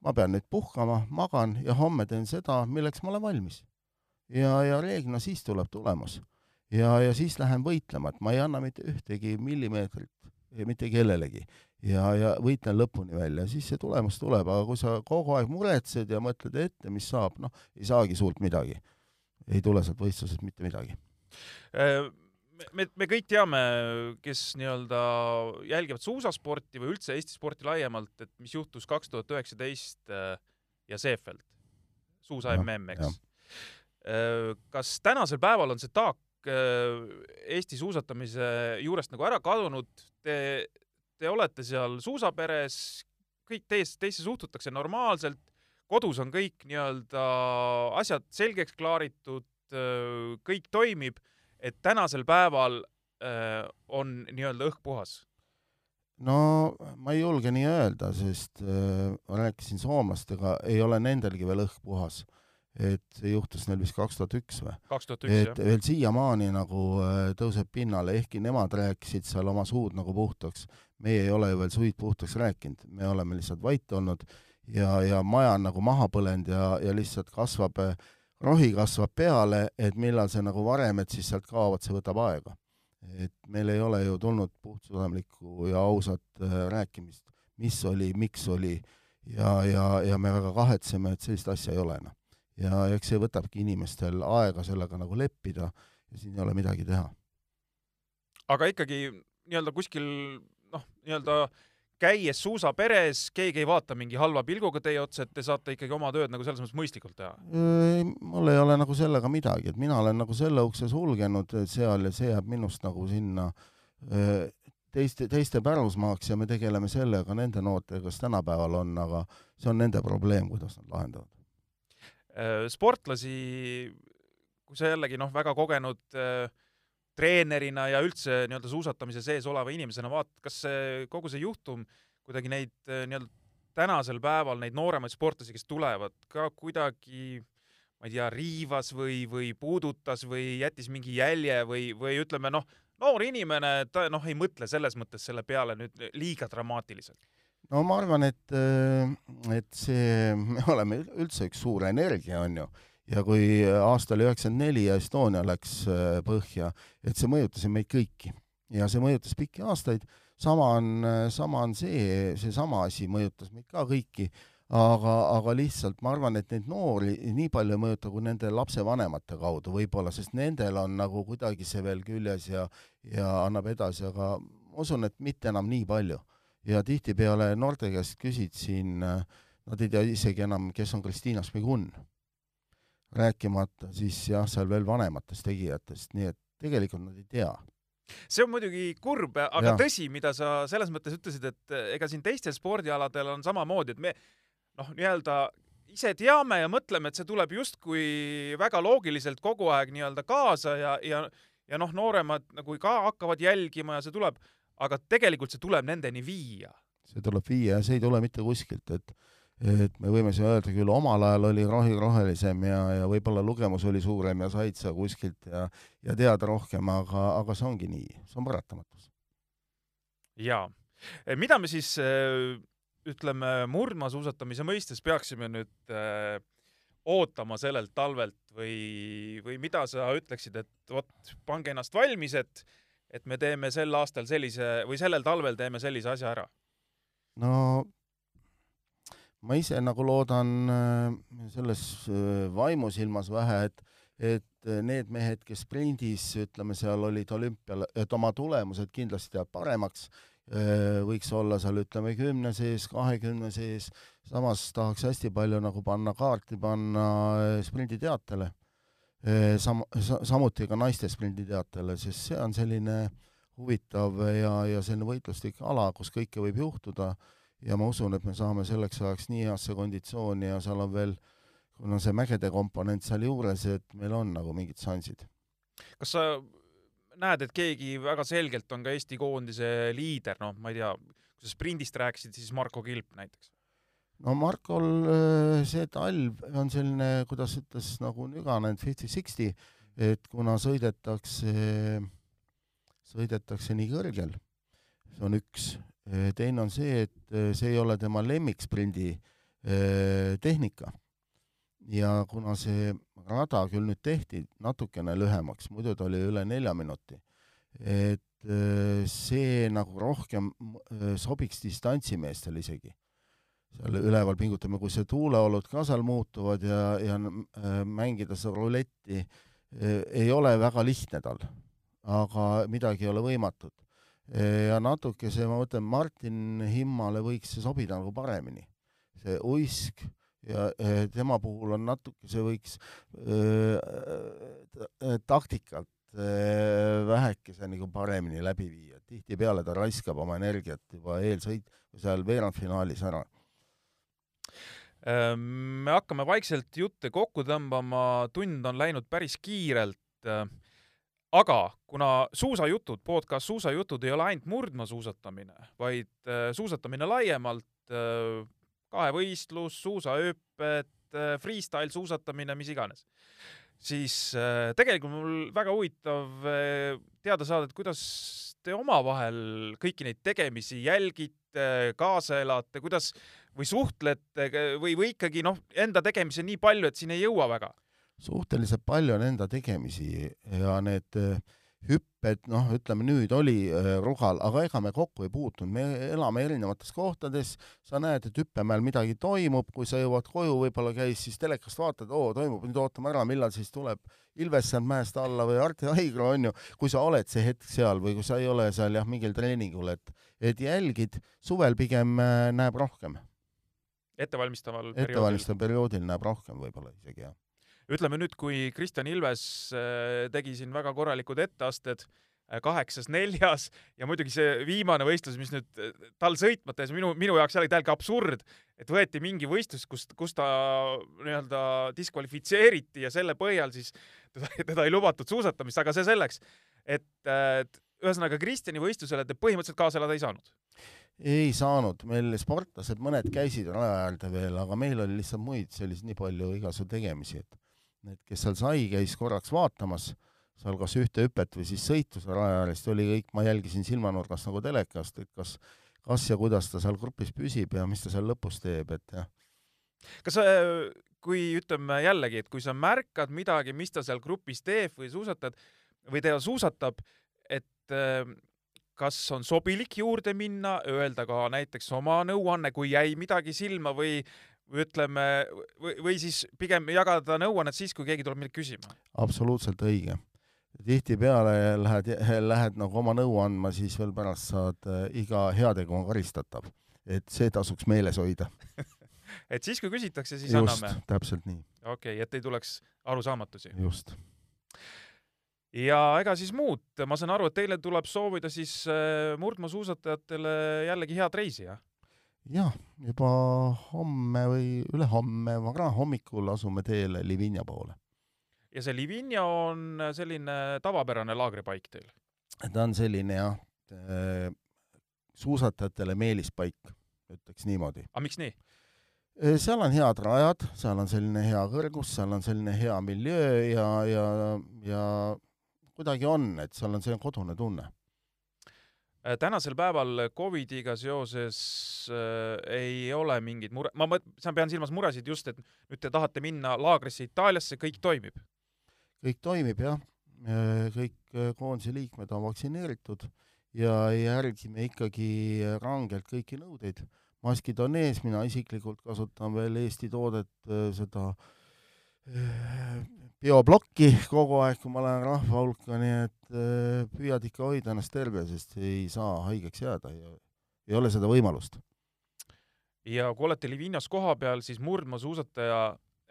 ma pean nüüd puhkama, magan ja homme teen seda, milleks ma olen valmis. ja, ja reeglina siis tuleb tulemus. ja, ja siis lähen võitlema, et ma ei anna mitte ühtegi millimeetrit mitte kellelegi ja, ja võitlen lõpuni välja, siis see tulemus tuleb, aga kui sa kogu aeg muretsed ja mõtled ette, mis saab, noh, ei saagi suurt midagi. ei tule sealt võistlusest mitte midagi. Äh, me, me kõik teame, kes nii-öelda jälgivad suusasporti või üldse Eesti sporti laiemalt, et mis juhtus kaks tuhat üheksateist äh, ja Seefeld, suusa mm, eks. Äh, kas tänasel päeval on see taak Eesti suusatamise juurest nagu ära kadunud, te te olete seal suusaperes, kõik teist, teisse suhtutakse normaalselt, kodus on kõik nii-öelda asjad selgeks klaaritud, kõik toimib, et tänasel päeval on nii-öelda õhk puhas? no ma ei julge nii öelda, sest ma rääkisin soomlastega, ei ole nendelgi veel õhk puhas et see juhtus neil vist kaks tuhat üks või? üks, jah. et veel siiamaani nagu tõuseb pinnale, ehkki nemad rääkisid seal oma suud nagu puhtaks. Meie ei ole ju veel suid puhtaks rääkinud, me oleme lihtsalt vait olnud ja, ja maja on nagu maha põlenud ja, ja lihtsalt kasvab, äh, rohi kasvab peale, et millal see nagu varem, et siis sealt kaovad, see võtab aega. et meil ei ole ju tulnud puhtsüdamlikku ja ausat äh, rääkimist, mis oli, miks oli ja, ja, ja me väga kahetseme, et sellist asja ei ole enam ja eks see võtabki inimestel aega sellega nagu leppida ja siin ei ole midagi teha. aga ikkagi nii-öelda kuskil noh, nii-öelda käies suusaperes, keegi ei vaata mingi halva pilguga teie otsa, et te saate ikkagi oma tööd nagu selles mõttes mõistlikult teha? mul ei ole nagu sellega midagi, et mina olen nagu selle ukse sulgenud seal ja see jääb minust nagu sinna teiste, teiste pärusmaaks ja me tegeleme sellega nende noortega, kes tänapäeval on, aga see on nende probleem, kuidas nad lahendavad Äh, sportlasi, kui sa jällegi noh, väga kogenud äh, treenerina ja üldse nii-öelda suusatamise sees oleva inimesena vaatad, kas see kogu see juhtum kuidagi neid äh, nii-öelda tänasel päeval neid nooremaid sportlasi, kes tulevad, ka kuidagi ma ei tea, riivas või, või puudutas või jättis mingi jälje või, või ütleme noh, noor inimene, ta noh, ei mõtle selles mõttes selle peale nüüd liiga dramaatiliselt? No ma arvan, et, äh, et see, me oleme üldse üks suur energia, on ju, ja kui aastal üheksakümmend neli Estonia läks äh, põhja, et see mõjutas meid kõiki. Ja see mõjutas pikki aastaid, sama on, sama on see, seesama asi mõjutas meid ka kõiki, aga, aga lihtsalt ma arvan, et neid noori nii palju ei mõjuta kui nende lapsevanemate kaudu võib-olla, sest nendel on nagu kuidagi see veel küljes ja, ja annab edasi, aga ma usun, et mitte enam nii palju. Ja tihtipeale noorte käest küsid siin, nad ei tea isegi enam, kes on Kristiina Šmigun. Rääkimata siis jah, seal veel vanematest tegijatest, nii et tegelikult nad ei tea see on muidugi kurb, aga ja. tõsi, mida sa selles mõttes ütlesid, et ega siin teistel spordialadel on samamoodi, et me noh, nii-öelda ise teame ja mõtleme, et see tuleb justkui väga loogiliselt kogu aeg nii-öelda kaasa ja, ja ja noh, nooremad nagu ka hakkavad jälgima ja see tuleb, aga tegelikult see tuleb nendeni viia. see tuleb viia ja see ei tule mitte kuskilt, et et me võime siin öelda küll, omal ajal oli rohi rohelisem ja, ja võib-olla lugemus oli suurem ja said sa kuskilt ja, ja teada rohkem, aga, aga see ongi nii, see on paratamatus. jaa. mida me siis ütleme, murdmaasuusatamise mõistes peaksime nüüd äh, ootama sellelt talvelt või, või mida sa ütleksid, et vot, pange ennast valmis, et et me teeme sel aastal sellise või sellel talvel teeme sellise asja ära? no ma ise nagu loodan äh, selles äh, vaimusilmas vähe, et et need mehed, kes sprindis, ütleme, seal olid olümpial, et oma tulemused kindlasti jääb paremaks, äh, võiks olla seal, ütleme, kümne sees, kahekümne sees, samas tahaks hästi palju nagu panna kaarti panna sprinditeatele. Sam-, samuti ka naiste sprinditeatele, sest see on selline huvitav ja, ja selline võitluslik ala, kus kõike võib juhtuda ja ma usun, et me saame selleks ajaks nii heasse konditsiooni ja seal on veel, kuna see mägede komponent seal juures, et meil on nagu mingid šansid. kas sa näed, et keegi väga selgelt on ka Eesti koondise liider, noh, ma ei tea, kui sa sprindist rääkisid, siis Marko Kilp näiteks? no Markol äh, see talv on selline, kuidas ütles nagu Nüganen, fifty-sixty, et kuna sõidetakse, sõidetakse nii kõrgel, see on üks, teine on see, et see ei ole tema lemmiksprindi tehnika. ja kuna see rada küll nüüd tehti natukene lühemaks, muidu ta oli üle nelja minuti, et see nagu rohkem sobiks distantsimeestele isegi seal üleval pingutame, kui see tuuleolud ka seal muutuvad ja, ja mängida seda ruletti ei ole väga lihtne tal, aga midagi ei ole võimatut. Ja natuke see, ma mõtlen, Martin Himmale võiks see sobida nagu paremini. see uisk ja tema puhul on natuke, see võiks äh, taktikalt äh, vähekese nagu paremini läbi viia, tihtipeale ta raiskab oma energiat juba eelsõit, seal veerandfinaalis ära me hakkame vaikselt jutte kokku tõmbama, tund on läinud päris kiirelt. Aga kuna suusajutud, podcast Suusajutud ei ole ainult murdmaasuusatamine, vaid ehm, suusatamine laiemalt, kahevõistlus, suusahüpped, freestyle suusatamine, mis iganes, siis tegelikult mul väga huvitav teada saada, et kuidas te omavahel kõiki neid tegemisi jälgite, kaasa elate, kuidas või suhtlete või, või ikkagi noh, enda tegemisi on nii palju, et siin ei jõua väga? Suhteliselt palju on enda tegemisi ja need äh, hüpped, noh, ütleme nüüd oli äh, Rugal, aga ega me kokku ei puutunud, me elame erinevates kohtades, sa näed, et hüppemäel midagi toimub, kui sa jõuad koju, võib-olla käis siis telekast vaatad, oo, toimub, nüüd ootame ära, millal siis tuleb Ilves sealt mäest alla või Arti Haigla, on ju, kui sa oled see hetk seal või kui sa ei ole seal jah, mingil treeningul, et et jälgid, suvel pigem äh, näeb rohkem. Ettevalmistaval perioodil. ettevalmistaval perioodil näeb rohkem võib-olla isegi, jah. Ütleme nüüd, kui Kristjan Ilves äh, tegi siin väga korralikud etteasted, äh, kaheksas, neljas ja muidugi see viimane võistlus, mis nüüd äh, tal sõitmata jäi, minu, minu jaoks jällegi täiega absurd, et võeti mingi võistlus, kus, kus ta nii-öelda diskvalifitseeriti ja selle põhjal siis teda, teda ei lubatud suusatamist, aga see selleks. et, et ühesõnaga Kristjani võistlusele te põhimõtteliselt kaasa elada ei saanud ei saanud, meil sportlased, mõned käisid raja äärde veel, aga meil oli lihtsalt muid selliseid nii palju igasugu tegemisi, et need, kes seal sai, käis korraks vaatamas seal kas ühte hüpet või siis sõitu seal raja ääres, oli kõik, ma jälgisin silmanurgast nagu telekast, et kas, kas ja kuidas ta seal grupis püsib ja mis ta seal lõpus teeb, et jah. kas sa, kui ütleme jällegi, et kui sa märkad midagi, mis ta seal grupis teeb või suusatad või ta suusatab, et kas on sobilik juurde minna, öelda ka näiteks oma nõuanne, kui jäi midagi silma või või ütleme, või, või siis pigem jagada nõuannet siis, kui keegi tuleb midagi küsima? absoluutselt õige. tihtipeale lähed, lähed nagu oma nõu andma, siis veel pärast saad äh, iga heategu on karistatav. et see tasuks meeles hoida et siis, kui küsitakse, siis just, anname? täpselt nii. okei okay,, et ei tuleks arusaamatusi? just ja ega siis muud, ma saan aru, et teile tuleb soovida siis äh, murdmaasuusatajatele jällegi head reisi, jah? Jah, juba homme või ülehomme varahommikul asume teele Livinja poole. ja see Livinja on selline tavapärane laagripaik teil? ta on selline jah, suusatajatele meelispaik, ütleks niimoodi. aga miks nii? seal on head rajad, seal on selline hea kõrgus, seal on selline hea miljöö ja, ja, ja kuidagi on, et seal on selline kodune tunne tänasel päeval Covidiga seoses äh, ei ole mingeid mure, ma mõt-, ma pean silmas muresid just, et nüüd te tahate minna laagrisse Itaaliasse, kõik toimib? kõik toimib jah, äh, kõik äh, koondise liikmed on vaktsineeritud ja järgime ikkagi rangelt kõiki nõudeid. maskid on ees, mina isiklikult kasutan veel Eesti toodet, seda bioplokki kogu aeg, kui ma lähen rahva hulka, nii et äh, püüad ikka hoida ennast terve, sest ei saa haigeks jääda ja ei ole seda võimalust. ja kui olete Livinas kohapeal, siis murdmaasuusataja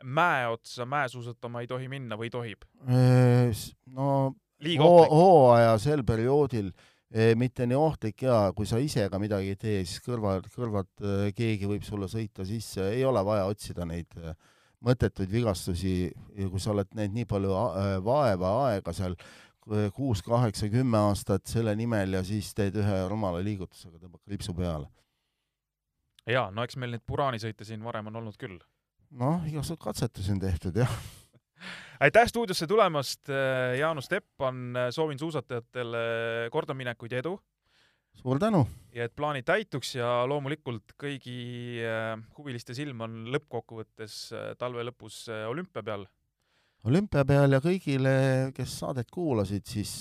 mäe otsa mäesuusatama ei tohi minna või tohib? Äh, no hooaja sel perioodil eh, mitte nii ohtlik ja kui sa ise ka midagi ei tee, siis kõrval, kõrvalt keegi võib sulle sõita sisse, ei ole vaja otsida neid äh, mõttetuid vigastusi ja kui sa oled näinud nii palju äh, vaeva, aega seal kuus, kaheksa, kümme aastat selle nimel ja siis teed ühe rumala liigutusega, tõmbad kriipsu peale. ja no eks meil neid puraanisõite siin varem on olnud küll. noh, igasuguseid katsetusi on tehtud jah aitäh stuudiosse tulemast, Jaanus Teppan, soovin suusatajatele kordaminekuid ja edu. Suur tänu! ja et plaanid täituks ja loomulikult kõigi äh, huviliste silm on lõppkokkuvõttes äh, talve lõpus äh, olümpia peal. olümpia peal ja kõigile, kes saadet kuulasid, siis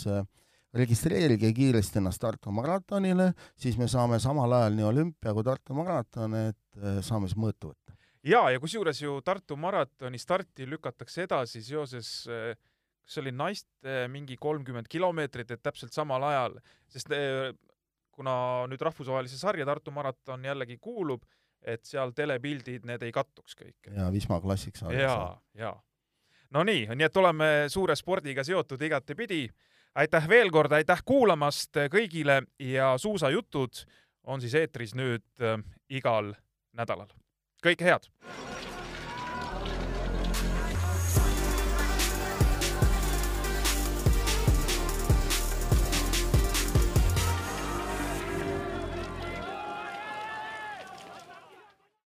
registreerige kiiresti ennast Tartu maratonile, siis me saame samal ajal nii olümpia kui Tartu maraton, et saame siis mõõtu võtta ja, ja kusjuures ju Tartu maratoni starti lükatakse edasi seoses kas see oli naiste mingi kolmkümmend kilomeetrit, et täpselt samal ajal, sest kuna nüüd rahvusvahelise sarja Tartu maraton jällegi kuulub, et seal telepildid, need ei kattuks kõik. ja Wisma Classic saadakse. ja, ja. no nii, nii et oleme suure spordiga seotud igatepidi. aitäh veel kord, aitäh kuulamast kõigile ja suusajutud on siis eetris nüüd äh, igal nädalal kõike head!